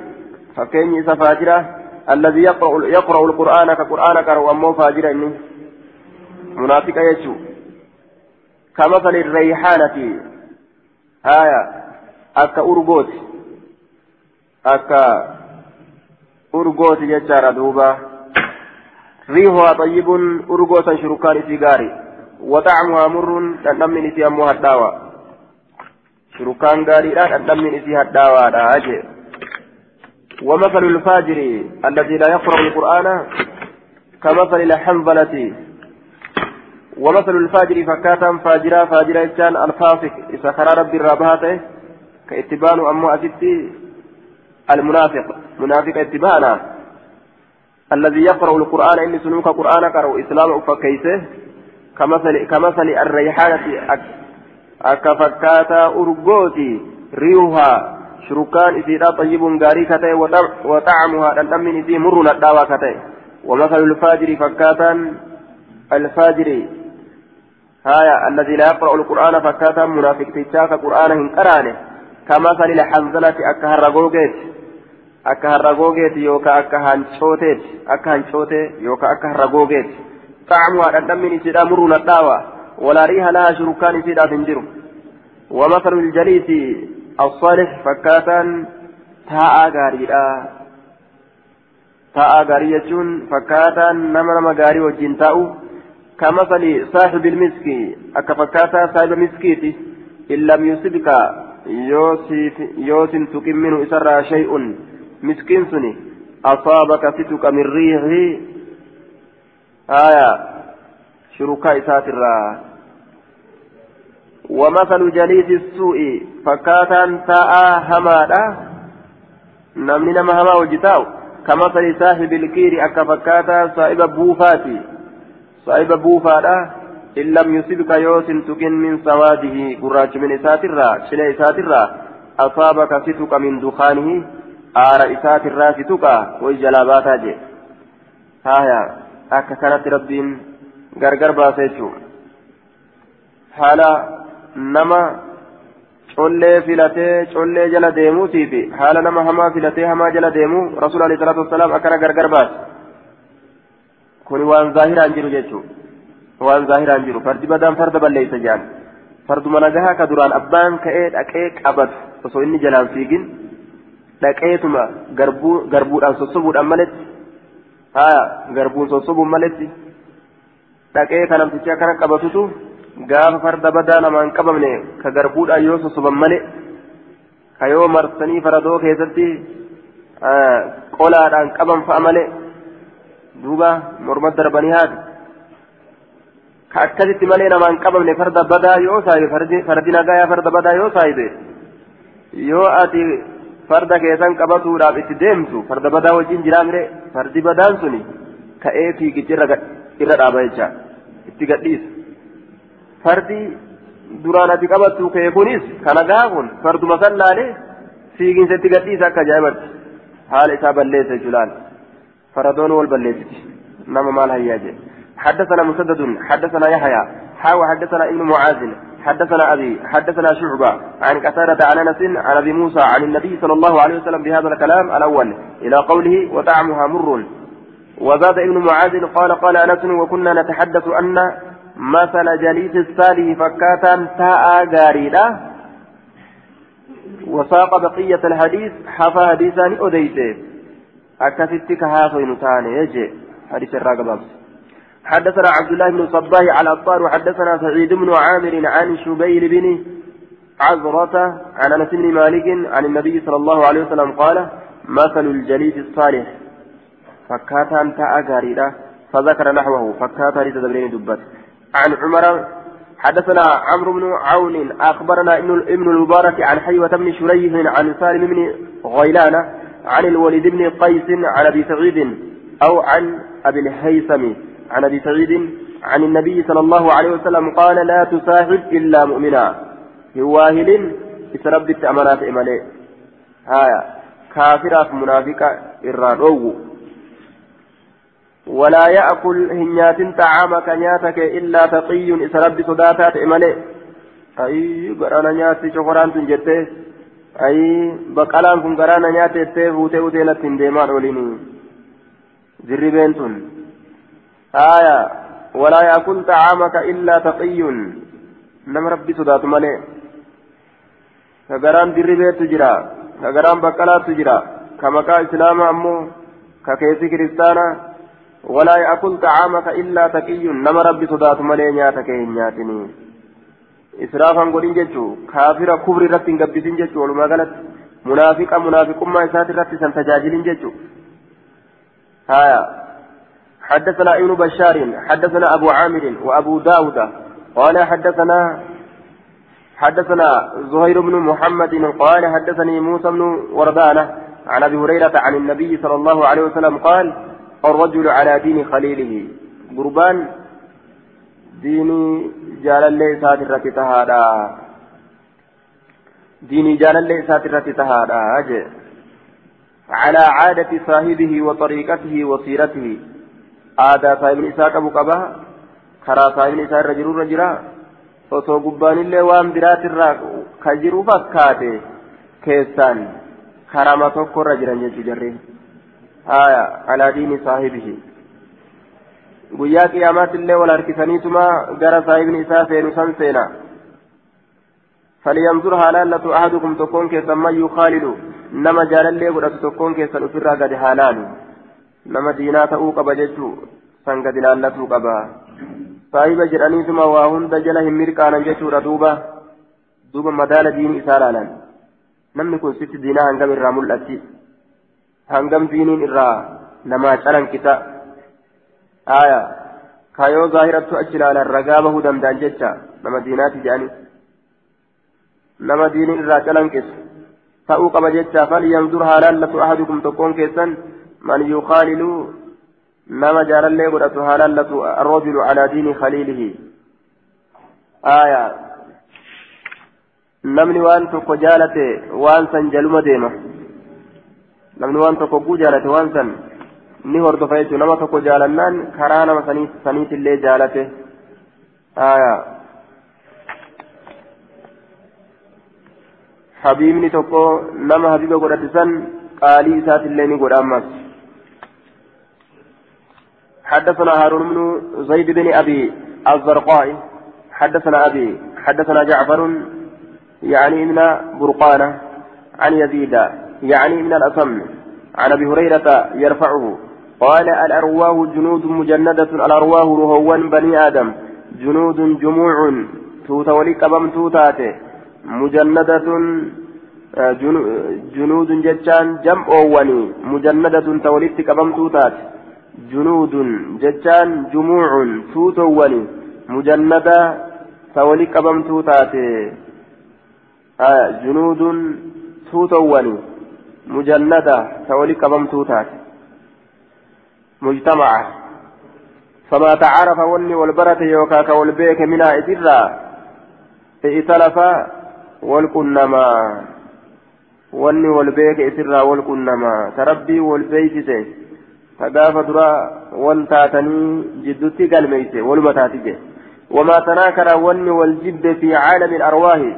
فكين فاجرة الذي يقرأ, يقرأ القرآن كقرآن كرو أمو فاجر إنه منافق يجو. كمثل الريحانة. آية. أرغوت أكا أرغوت يجار دوبا ريحها طيب أرغوتا شركان سيغاري وطعمها مر تنمن في أمها الدواء شركان غاري لا تنمن فيها الدواء لا أجي ومثل الفاجر الذي لا يقرأ القرآن كمثل الحنظلة ومثل الفاجر فكاتا فاجرا فاجرا الفاسق إذا خرى ربي الرابهات كاتبان أمو أتتي المنافق. منافق اتبانا الذي يقرأ القرآن إني سنوك قرآن قرأ إسلام فكيسه. كمثل كمثل الريحانة أكفكاتا أرغوتي ريوها. شركان إذا طيب غاري كتي وطعمها لن إذا مر نداوا كتي. ومثل الفاجر فكاتا الفاجر. هايا الذي لا يقرأ القرآن فكاتا منافق تيشاك قرآن هنكرانه كمثل الحنزلة أكا هرقوغيت أكا هرقوغيت يوكا أكا هانشوتيت أكا هانشوتي يوكا أكا هرقوغيت طعمها أدمني سيدا مرون الدعوة ولا ريها لها شركان سيدا تنجر ومثل الجليس الصالح فكاتا تاء غاريدا تاء غاري فكاتا نما نما غاري وجين كمثل صاحب المسك أكفكاتا صاحب مسكيتي إن لم يصبك يوسف تقم منه إسرى شيء. مسكين سني. أصابك ستك من ريحه. آية. شركاء ساترا ومثل جليس السوء. فكاتا تاء همادا نمني نما هما وجتاو. كمثل صاحب الكير أكا فكاتا صاحب بوفاتي. صاحب بوفادا. إن لم يصبك يوس تكن من سواده قراج من إساترا شل إساترا أصابك ستك من دخانه آر إساترا ستك وجلاباتا جي هايا أكا كانت ربين غرغر باسيتشو حالا نما collee filatee collee jala deemuutii fi haala nama hamaa filatee hamaa jala deemuu rasuul alayhi salaatu wasalaam akkana gargar baase kuni waan zaahiraan jiru jechuudha waan zaahiraan jiru fardi badaan farda balleeysa jaan farduma nagahaa ka duraan abbaan ka'ee dhaqee qabatu osoo inni jalaan fiigin dhaqeetuma garbuudhaan sossobuudhaan maletti haa garbuun sossobuun maletti dhaqee kanamtichi akkana qabatutu gaafa farda badaa namaan qabamne ka garbuudhaan yoo sossoban male ka yoo marsanii faradoo keessatti qolaadhaan qaban fa'a male duuba morma darbanii haati ka akkasitti malee namaan qabamne farda badaa yoo saahibe fardi nagayaa farda badaa yoo saahibe yoo ati farda keessan qabatuudhaaf itti deemtu farda badaa wajjin jiraamire fardi badaan suni ka'ee fiigichi irra dhaaba jecha itti gadhiisa fardi duraan ati qabattu kee kunis ka nagaa kun farduma san laalee fiiginsa itti gadhiisa akka ajaa'ibatti haala isaa balleessa jechuudhaan faradoon wal balleessiti nama maal hayyaa jedhe حدثنا مسدد حدثنا يحيى حاوى حدثنا ابن معاذ حدثنا أبي حدثنا شعبة عن قتادة عن أنس عن أبي موسى عن النبي صلى الله عليه وسلم بهذا الكلام الأول إلى قوله وطعمها مر. وزاد ابن معاذ قال قال أنس وكنا نتحدث أن مثل جليس الصالح فكاتا تاء غاريدا وساق بقية الحديث حفى حديثا أديته أكثتك هافي نتاني يجي حديث الراقب حدثنا عبد الله بن صباه على الطار وحدثنا سعيد بن عامر عن شبيل بن عزرة عن أنس بن مالك عن النبي صلى الله عليه وسلم قال مثل الجليس الصالح. فكاتا تاء غاريدا فذكر نحوه فكاتا لتدبرين دبت. عن عمر حدثنا عمرو بن عون أخبرنا ابن المبارك عن حيوة بن شريح عن سالم بن غيلان عن الوليد بن قيس عن أبي سعيد أو عن أبي الهيثم. عن أبي سعيد عن النبي صلى الله عليه وسلم قال لا تصاحب إلا مؤمنا. هواهل اسرب التأمنات إمالي. هايا. كافرة منافقة إرادو ولا يأكل هنيات طعامك نياتك إلا تقي اسرب صداتات إمالي. أي قرانا نياتي شكران تنجته أي بقالان كن قرانا نياتي تيفوتي وتيلت تنديمان وليني زربين تن آية ولا يأكل طعامك إلا تقي. نم ربي صدات ملي كغران دربي تجرا كغران بقلا تجرا كمكا إسلام أمو ككيسي كريستانا. ولا يأكل طعامك إلا تقي. نم ربي صدات ملي نياتك نياتني. إسرافا قولين جتشو كافر كبر رتين قبسين جتشو ولما قالت منافقا منافقما إسات رتين سنتجاجلين جتشو هايا حدثنا ابن بشار حدثنا أبو عامر وأبو داود. قال حدثنا حدثنا زهير بن محمد قال حدثني موسى بن وردانة عن أبي هريرة عن النبي صلى الله عليه وسلم قال الرجل على دين خليله. قربان ديني جال اللي ساترة تهادا. ديني جال اللي ساترة تهادا. على عادة صاحبه وطريقته وسيرته. Aadaa saahibni isaa qabu qaba karaa saahibni isaa irra jiru irra jira osoo gubbaanillee waan biraatirraa ka jiru fakkaate keessaan karama tokko irra jiran jechuu jarri haya alaa diini saahibihi guyyaa qiyaamaatillee wal harkisaniituma gara saahibni isaa seenu san seena فلينظر هلالة أحدكم تكون كيسا من يخالد نما جال اللي قد تكون كيسا أفرا قد هلال nama diinaa ta'uu qaba jechuu san gadi laallatuu qaba saahiba jedhaniituma waa hunda jala hin mirqaanan jechuudha duuba duuba madaala diinii isaa laalan namni kun sitti diinaa hangam irraa mul'atti hangam diiniin irraa namaa calankisa aya kayoo zaahirattu achi laalan ragaa bahuu danda'an jecha nama diinaati jedhani nama diinin irraa calanqisu ta'uu qaba jecha falyanzur haa laallatu ahadukum tokkoon keessan laallatu arrojulu calaa diini khaliilihi aya namni waan tokko jaalate waan san jaluma deema namni waan tokko guu jaalate waan san ni hordofa jechuudha nama tokko jaalannaan karaa nama saniitillee jaalate aya habiibni tokko nama habiiba godhate san qaalii isaatillee ni godha ammas حدثنا هارون بن زيد بن أبي الزرقاء حدثنا أبي حدثنا جعفر يعني من برقانة عن يزيد يعني من الاصم عن أبي هريرة يرفعه قال الأرواح جنود مجندة الأرواح رهوان بني آدم جنود جموع توتا ولي قبم توتاته مجندة جنود جتان جمع أواني مجندة تولدت كبم توتات. جنود جتان جموع توت أواني مجندة تولد كبم توتات آه جنود توت أواني مجندة تولد كبم توتات مجتمعة فما تعرف وني والبرة يوكاك والبيك منها إسرا ائتلف والقنما wanni wal beeke isirraa wal qunnamaa ta rabbii wal beeksise ta gaafa dura wal taatanii jiddutti galmeeyse waluma taati je wamaa tanaakara wanni wal jibbe fi caalami alarwaahi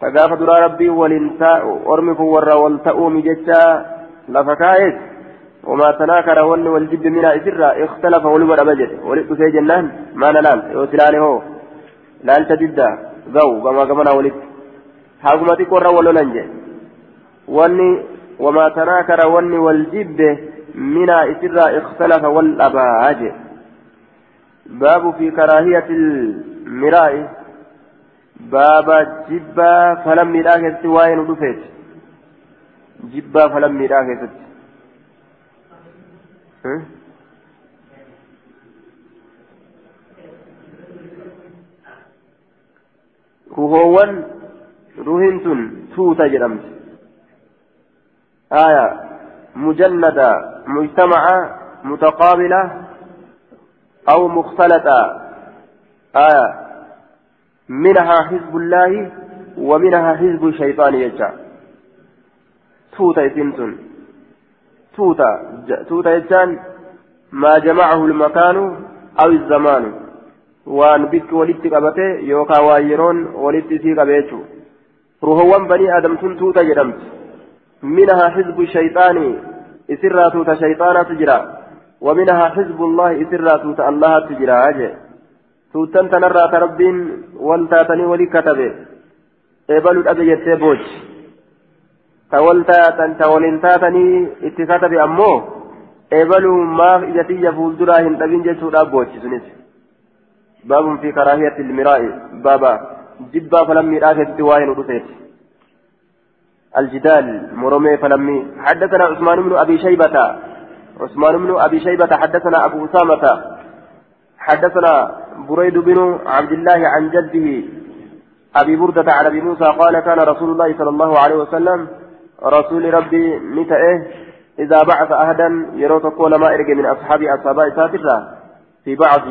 ta gaafa dura rabbii waliin ormi kun warra wal ta'uumi jecha lafa kaa'eet wamaa tanaakara wanni wal jibbe minaa isirraa ikhtalafa waluma dhaba jedhe walit dhufee jennaan maana laal yoo silaale hoo laalcha diddaa wal dhabaa je baabu fi karaahiyati miraa'i baaba jibbaa falammiidhaa keessatti waa'ee nu dhufeeti jibbaa falammiidhaa keessatti ruhoowwan ruhin tun tuuta jedhamti آية مجندة مجتمعة متقابلة أو مختلطة. آية منها حزب الله ومنها حزب الشيطان يجا. توتا سنتون توتا توتا يجان ما جمعه المكان أو الزمان. وان بك ولدت قبته يوكا وايرون ولدت سي قبيتشو ruhowwan banii aadamtun tuuta jedhamti minhaa xizbu shayxaani isirraa tuuta shayxaanatu jira ومنها حزب الله إسرى توت الله تجرى أجي. توتن تنرى تربين والتاتني ولي إبلو الأبي يتبوج تولتاتن تولين تاتني اتكتب أمو. إبلو ما إجتي يفول دراهن تبين جسود أبوج سنس. باب في كراهية المراء. بابا. جبا فلمي راكت واين ودفيت الجدال مرمي فلمي. حدثنا عثمان بن أبي شيبة. عثمان بن أبي شيبة حدثنا أبو أسامة. حدثنا بريد بن عبد الله عن جده أبي بردة عن أبي موسى قال كان رسول الله صلى الله عليه وسلم رسول Rabbii إذا بعث أهدا يرو تقول ما إرجع من أصحاب أصحاب ساترة في بعض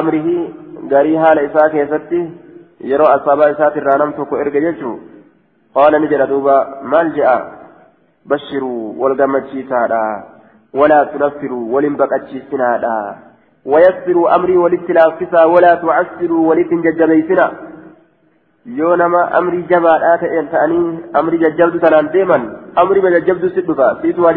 أمره قريها لإساء كيستي yeroo asaabaa isaati irraa nam tokko erga jechuu qaala ni jedha duuba maal je'a bashiruu wal gammachiisaadha walaa tunaffiruu walin baqachiisinaadha wayassiruu amrii walitti laaffisaa walaa tucassiruu walitti hin jajjabeeysina yoo nama amrii jabaadhaa ta'een ta'anii amrii jajjabdu tanaan deeman amrii jajjabdu si dhufa siitu waa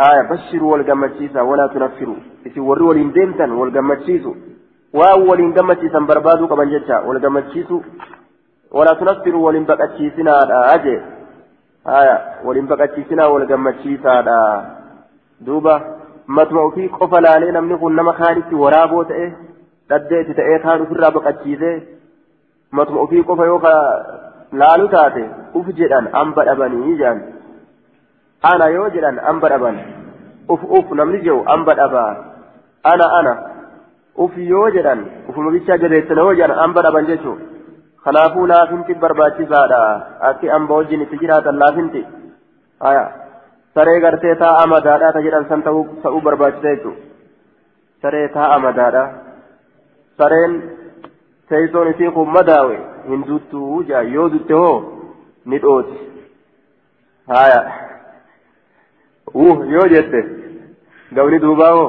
آية بشروا والجمتشيسا ولا تنفروا. إذا وروا ولين ديمتا والجمتشيسو واو ولين جمتشيسا بربادو كمان جتا. والجمتشيسو ولا تنفروا ولين بقتشيسنا أجي. آية ولين بقتشيسنا والجمتشيسا دوبا مطمع في قفل علينا من قلنا نما خالتي ورابو تأه تدئت تأه كانوا في الرابق أتشيسه مطمع في قفل يوكا لالو تاتي. أفجدان أنبأ بني جان. أنا يوجدا أنبر أبان أف أف نمنجو أنبر أبا أنا أنا أف يوجدا أف مبيشا جريتنا وجدا أنبر أبان جيشو laafinti barbaachisaadha akki amba wajjin itti jiraatan laafinti haya saree gartee taa'a madaadhaa ta jedhan san ta'uu barbaachisa jechuudha saree taa'a madaadhaa sareen teessoon isii kun madaawe hin duttuu jaa yoo dutte hoo ni dhooti haya uh yoo jette gabni duubaa hoo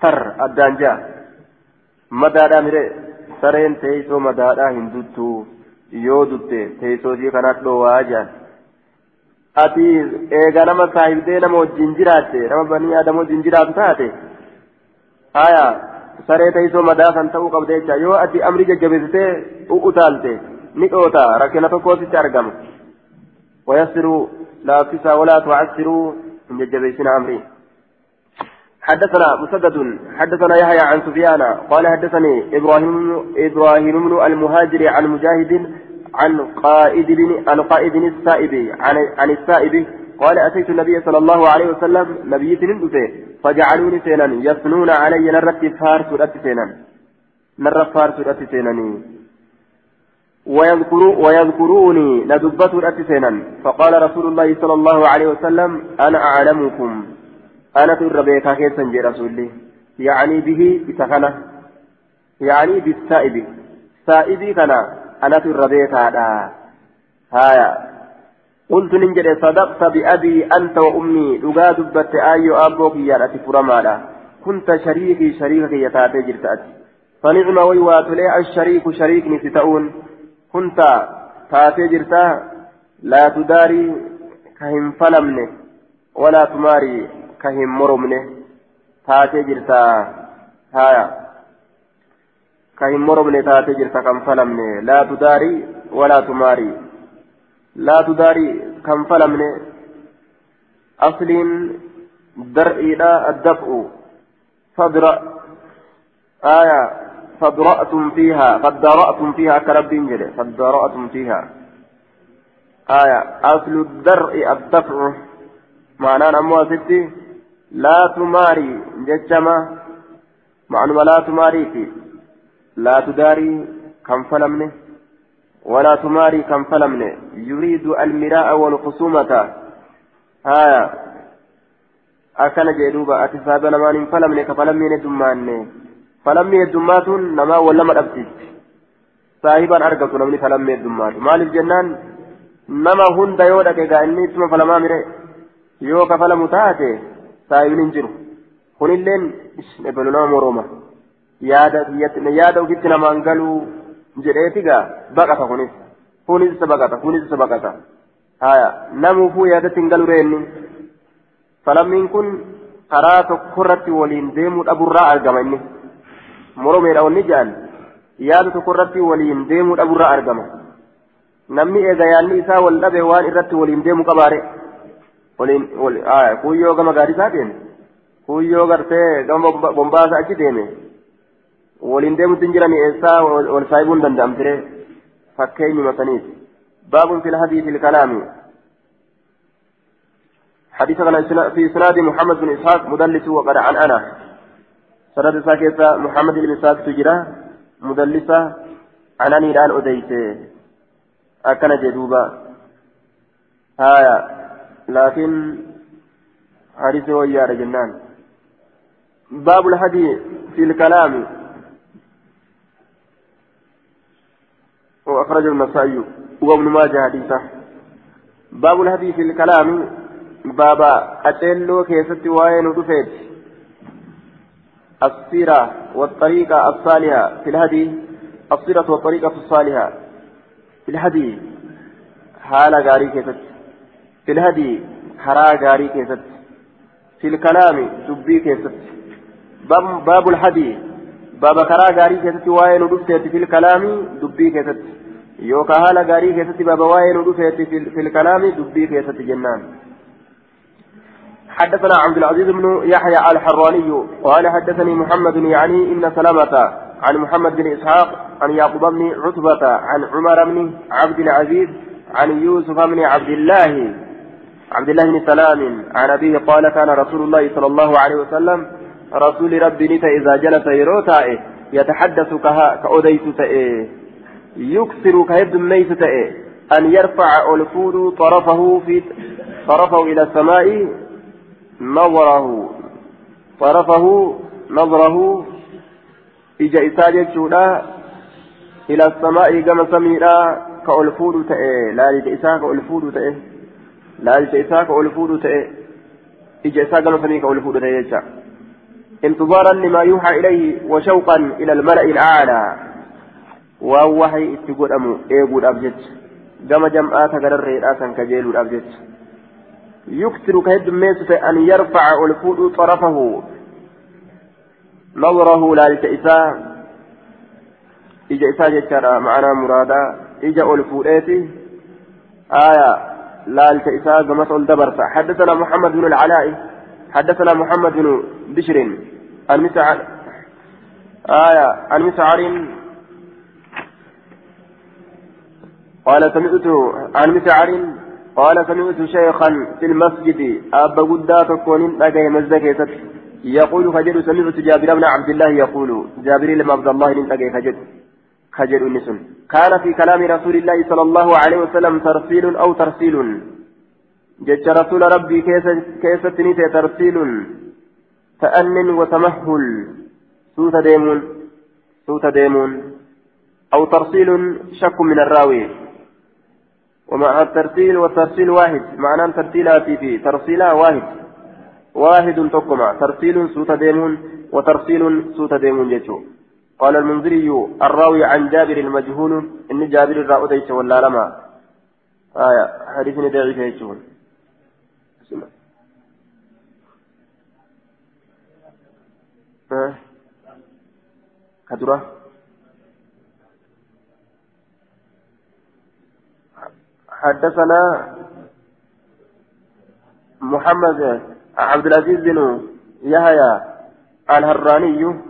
tar addaan jaa madaadhaa miree sareen teessoo madaadhaa hin duttu yoo dutte teessoo isii kanat dhoowaa jaan ati eega nama saahibdee nama wajjin jiraatte nama banii aadama wajjin jiraatu taate haya saree teessoo madaa kan ta'uu qabda jecha yoo ati amri jajjabeessitee u'utaalte ni dhoota rakkina tokkoositti argama wayassiruu laaffisaa walaa tu'assiruu hin jajjabeessina amrii حدثنا مسدد حدثنا يحيى عن سفيان قال حدثني إبراهيم إبراهيم بن المهاجر عن مجاهد عن قائد بن عن قائد السائب عن عن السائب قال أتيت النبي صلى الله عليه وسلم نبي تنبته فجعلوني سينا يثنون علي نرت فارس سينا نر فارس سينني ويذكروا ويذكروني ندبت سينا فقال رسول الله صلى الله عليه وسلم أنا أعلمكم. أنا تر بيكا كيسن جي رسولي يعني به إتخنا يعني بالسائب. سائبي كنا. أنا بيكا دا هايا. قلت ننجد صدقت بأبي أنت وأمي. لقا دبت آيو أبوك يا أتي فرمالا. كنت شريكي شريكك يتاتي جرتات فنعم ويوات لي الشريك شريك نستؤون كنت تاتي جرتا لا تداري كهم فلمنه ولا تماري ka hin moromne taatee jirta haya ka hin moromne taatee jirta kan falamne laa tudaarii walaa tumaarii laa tudaarii kan falamne asliin dar'iidha addaf'u fadra aya فادرأتم فيها فادرأتم فيها كرب جل فادرأتم فيها. آية أصل الدرء الدفع. معناه أمو ستي لا تماري ججما معنى لا تماري في. لا تداري كم فلمنه. ولا تماري كم فلمنه. يريد المراء والخصومة. هايا أكن جدوبا أتسابا نمان فلمنه كفلمنه دمان فلمنه دمات نما ولا مدبتي صاحبا أرقص نمني فلمنه دمات مال الجنان نما هند يودك إني ثم فلما مره يو كفلم تاتي saayibni hin jiru kunilleen ebalu nama moroma yaada yaada ofitti namaan galuu jedheetigaa baqata kunis kunis isa baqata kunis isa baqata haya namuufuu yaadatti hin galu reenni falammiin kun karaa tokkorratti waliin deemuu dhaburraa argama inni wanni jedhan yaada tokkorratti waliin deemuu dhaburraa argama namni eega yaadni isaa wal dhabe waan irratti waliin deemuu qabaare waliin kuyyoo gama gaadhisaa deeme kuyyoo gartee gama bombaasa achi deeme waliin deemutti hin jirani eessaa wal saayibuu hin danda'amtire fakkeenyuma saniiti baabun fi lhadii fi lkalaami حديث في سناد محمد بن إسحاق مدلس وقد عن أنا سند ساكيسا محمد بن إسحاق تجرى مدلسة عن أني الآن أديت أكن جدوبا هايا لكن حديث ويا جنان باب الهدي في الكلام وأخرج النسائي وابن ماجه حديثه باب الهدي في الكلام بابا أتلو كيست وين ودفت السيرة والطريقة الصالحة في الهدي السيرة والطريقة الصالحة في الهدي. حال غاري في الهدي حرا غاري في الكلام دبي باب, الهدي. باب كرا غاري كيست وين في الكلام دبي يوكا هالا غاري كيست باب وين ودفت في الكلام دبي جنان. حدثنا عبد العزيز بن يحيى الحراني قال حدثني محمد يعني إن سلامة عن محمد بن إسحاق عن يعقوب بن عتبة عن عمر بن عبد العزيز عن يوسف بن عبد الله عبد الله بن سلام عن أبيه قال كان رسول الله صلى الله عليه وسلم رسول ربي نتا إذا جلس يروتا يتحدث كها كأوديت تأي يكسر كهد ميت تأي أن يرفع الفود طرفه في طرفه إلى السماء نظره طرفه نظره إجا إساجة إلى السماء كما سميرا كألفود تأي لا إساء كألفود تأي لا إساء كألفود تأي إجا إساء كما سميرا كألفود تأي انتظارا لما يوحى إليه وشوقا إلى الملأ الأعلى. ووحي اتقول أمو إيقول الأبجد كما جمعات قرر رئاسا كجيل الأبجد يكثر كهد ميسة أن يرفع الفود طرفه. نظره لا لتئسا إجا إسا جتشارا معنا مرادا. إجا الفوديتي آية لا لتئسا كما تقول دبرتا حدثنا محمد بن العلاء. حدثنا محمد بن بشر. المسعر آية المسعر قال سمعت عن مسعر. قال سمعت شيخا في المسجد أبا قدا تكون لقي مزدك يقول فجد سمعت جابر بن عبد الله يقول جابر لما عبد الله لقي فجد خجل. النسن كان في كلام رسول الله صلى الله عليه وسلم ترسيل أو ترسيل. جج رسول ربي كيف تنيت ترسيل. تأن وتمهل. سوت ديمون. سوت ديمون. أو ترسيل شك من الراوي. ومع الترسيل والترسيل واحد. معنى ترسيلات في ترسيلا واحد. واحد تقمع ترسيل سوت ديمون وترسيل سوت ديمون جيتشو. قال المنذري الراوي عن جابر المجهول. إن جابر الرأوديش ولا لما آية. حديث بسم الله. كدرة. حدثنا محمد عبد العزيز بن يحيى الهراني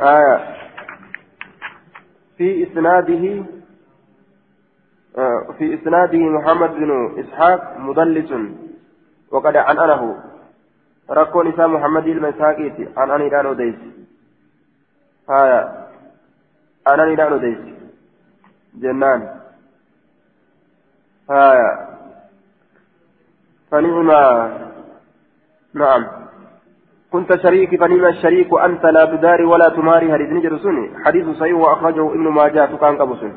آية في إسناده آه في إسناده محمد بن إسحاق مدلس وقد عنأنه. ركون إسام محمد المساكيتي عن أني دانو ديس آية عن أني دانو ديس جنان. آية. فنعم نعم. كنت شريك فنعم الشريك أنت لا تداري ولا تماري. هذه نجر سني. حديث صحيح وأخرجه ابن ماجه. كان قبسن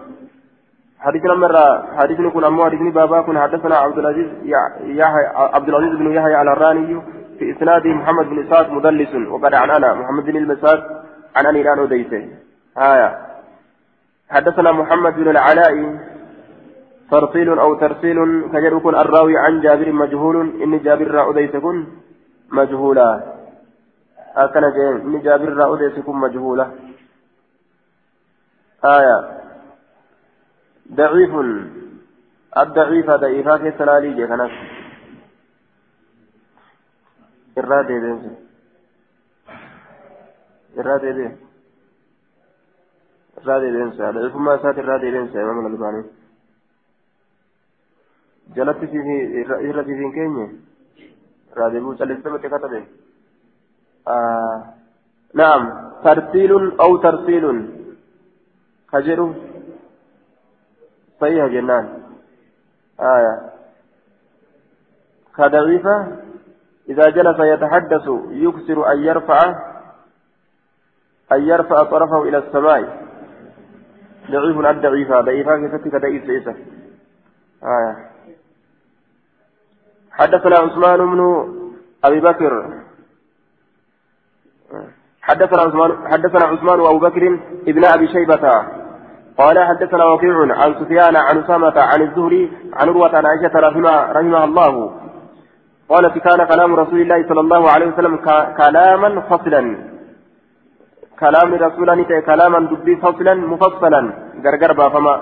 حديث مرة حديث نكون أمو. حديث بابا. كن حدثنا عبد العزيز يحيى عبد العزيز بن يحيى على الراني في إسناده محمد بن إسحاق مدلس. وقد عن أنا محمد بن المساك عن أني لا نديته آية. حدثنا محمد بن العلاء. ترسيل أو ترسيل كجر الراوي عن جابر مجهول. إن جابر كن مجهولا. أكن إن جابر كن مجهولا. آية. ضعيف. الضعيف ضعيفا في سلالي جهنم irraa deebiinsa irraa deebiin irraa deebiinsa dhalifummaa isaati irraa deebiinsa imaam lalbaanii jalatti irra siisiin keenye? Irraa deebi'uu callistamatti katabe نعم ترتيل أو ترسيل كجرو صحيح جنان آية كضعيفة إذا جلس يتحدث يكسر أن يرفع أن يرفع طرفه إلى السماء ضعيف الضعيفة ضعيفة كفتك ضعيف ليس آية حدثنا عثمان بن أبي بكر. حدثنا عثمان حدثنا عثمان وأبو بكر ابن أبي شيبة. قال حدثنا وكيع عن سفيان عن أسامة عن الزهري عن عروة عن عائشة رحمها, رحمها الله. قالت كان كلام رسول الله صلى الله عليه وسلم كلاما فصلا. كلام رسول الله كلاما دبي فصلا مفصلا. غرغر فما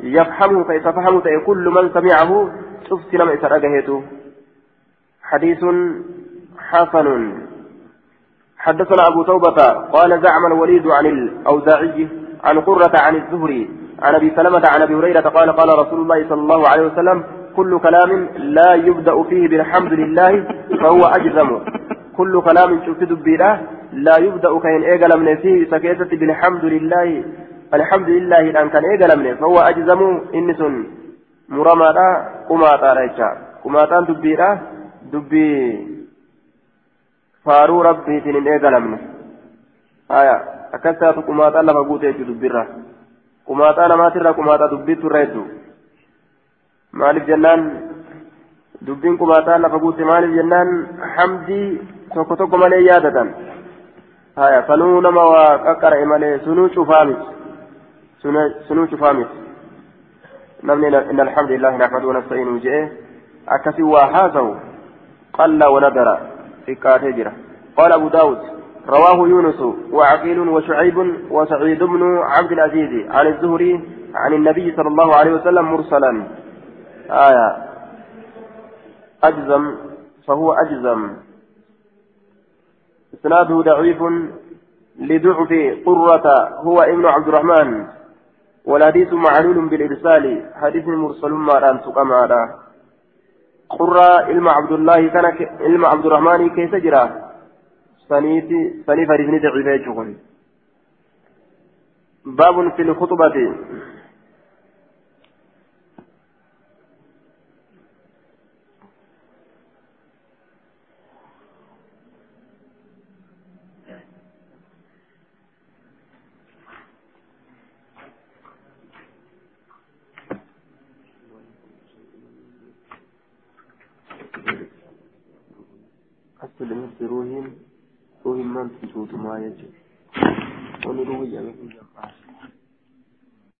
يفهمه فيتفهمه كل من سمعه. شفت لما يترجهته حديث حسن. حدثنا أبو توبة قال زعم الوليد عن الأوزاعي عن قرة عن الزهري عن أبي سلمة عن أبي هريرة قال قال رسول الله صلى الله عليه وسلم كل كلام لا يبدأ فيه بالحمد لله فهو أجزم. كل كلام شوف دبيرة لا يبدأ كين إيجا من فيه سكيتة بالحمد لله. الحمد لله الآن كان إيجا من فهو أجزم إنس مرمى قماطا ريتشا قماطا دبيرة دبي فارو ربي تنين من آية أكثر قماطا لفا قوتي دبيرة قماطا نماتر قماطا دبيت ريدو maaliif jennaan dubbiin qubaataa lafa guutte maaliif jennaan hamdii tokko tokko malee yaadatan haya sanuu nama waa qaqqara'e malee sunuu cufaa miti sunuu cufaa miti namni in alhamdulillahi nahmadu wanasta'iinu je'e akkasii waa haasawu qalla wanadara xiqqaatee jira qaala abu daawud رواه يونس وعقيل وشعيب وسعيد بن عبد العزيز عن الزهري عن النبي صلى الله عليه وسلم مرسلا آية. أجزم. فهو أجزم. إسناده ضعيف لضعف قرة. هو ابن عبد الرحمن. والحديث معلول بالإرسال. حديث مرسل ما ران قرة علم عبد الله كان علم عبد الرحمن كيف جرى سنيف سنيف حديث ضعيف باب في الخطبة. Ruuhiin ruuhin maanti tuutumaa jechuudha wani ruuhi jedhame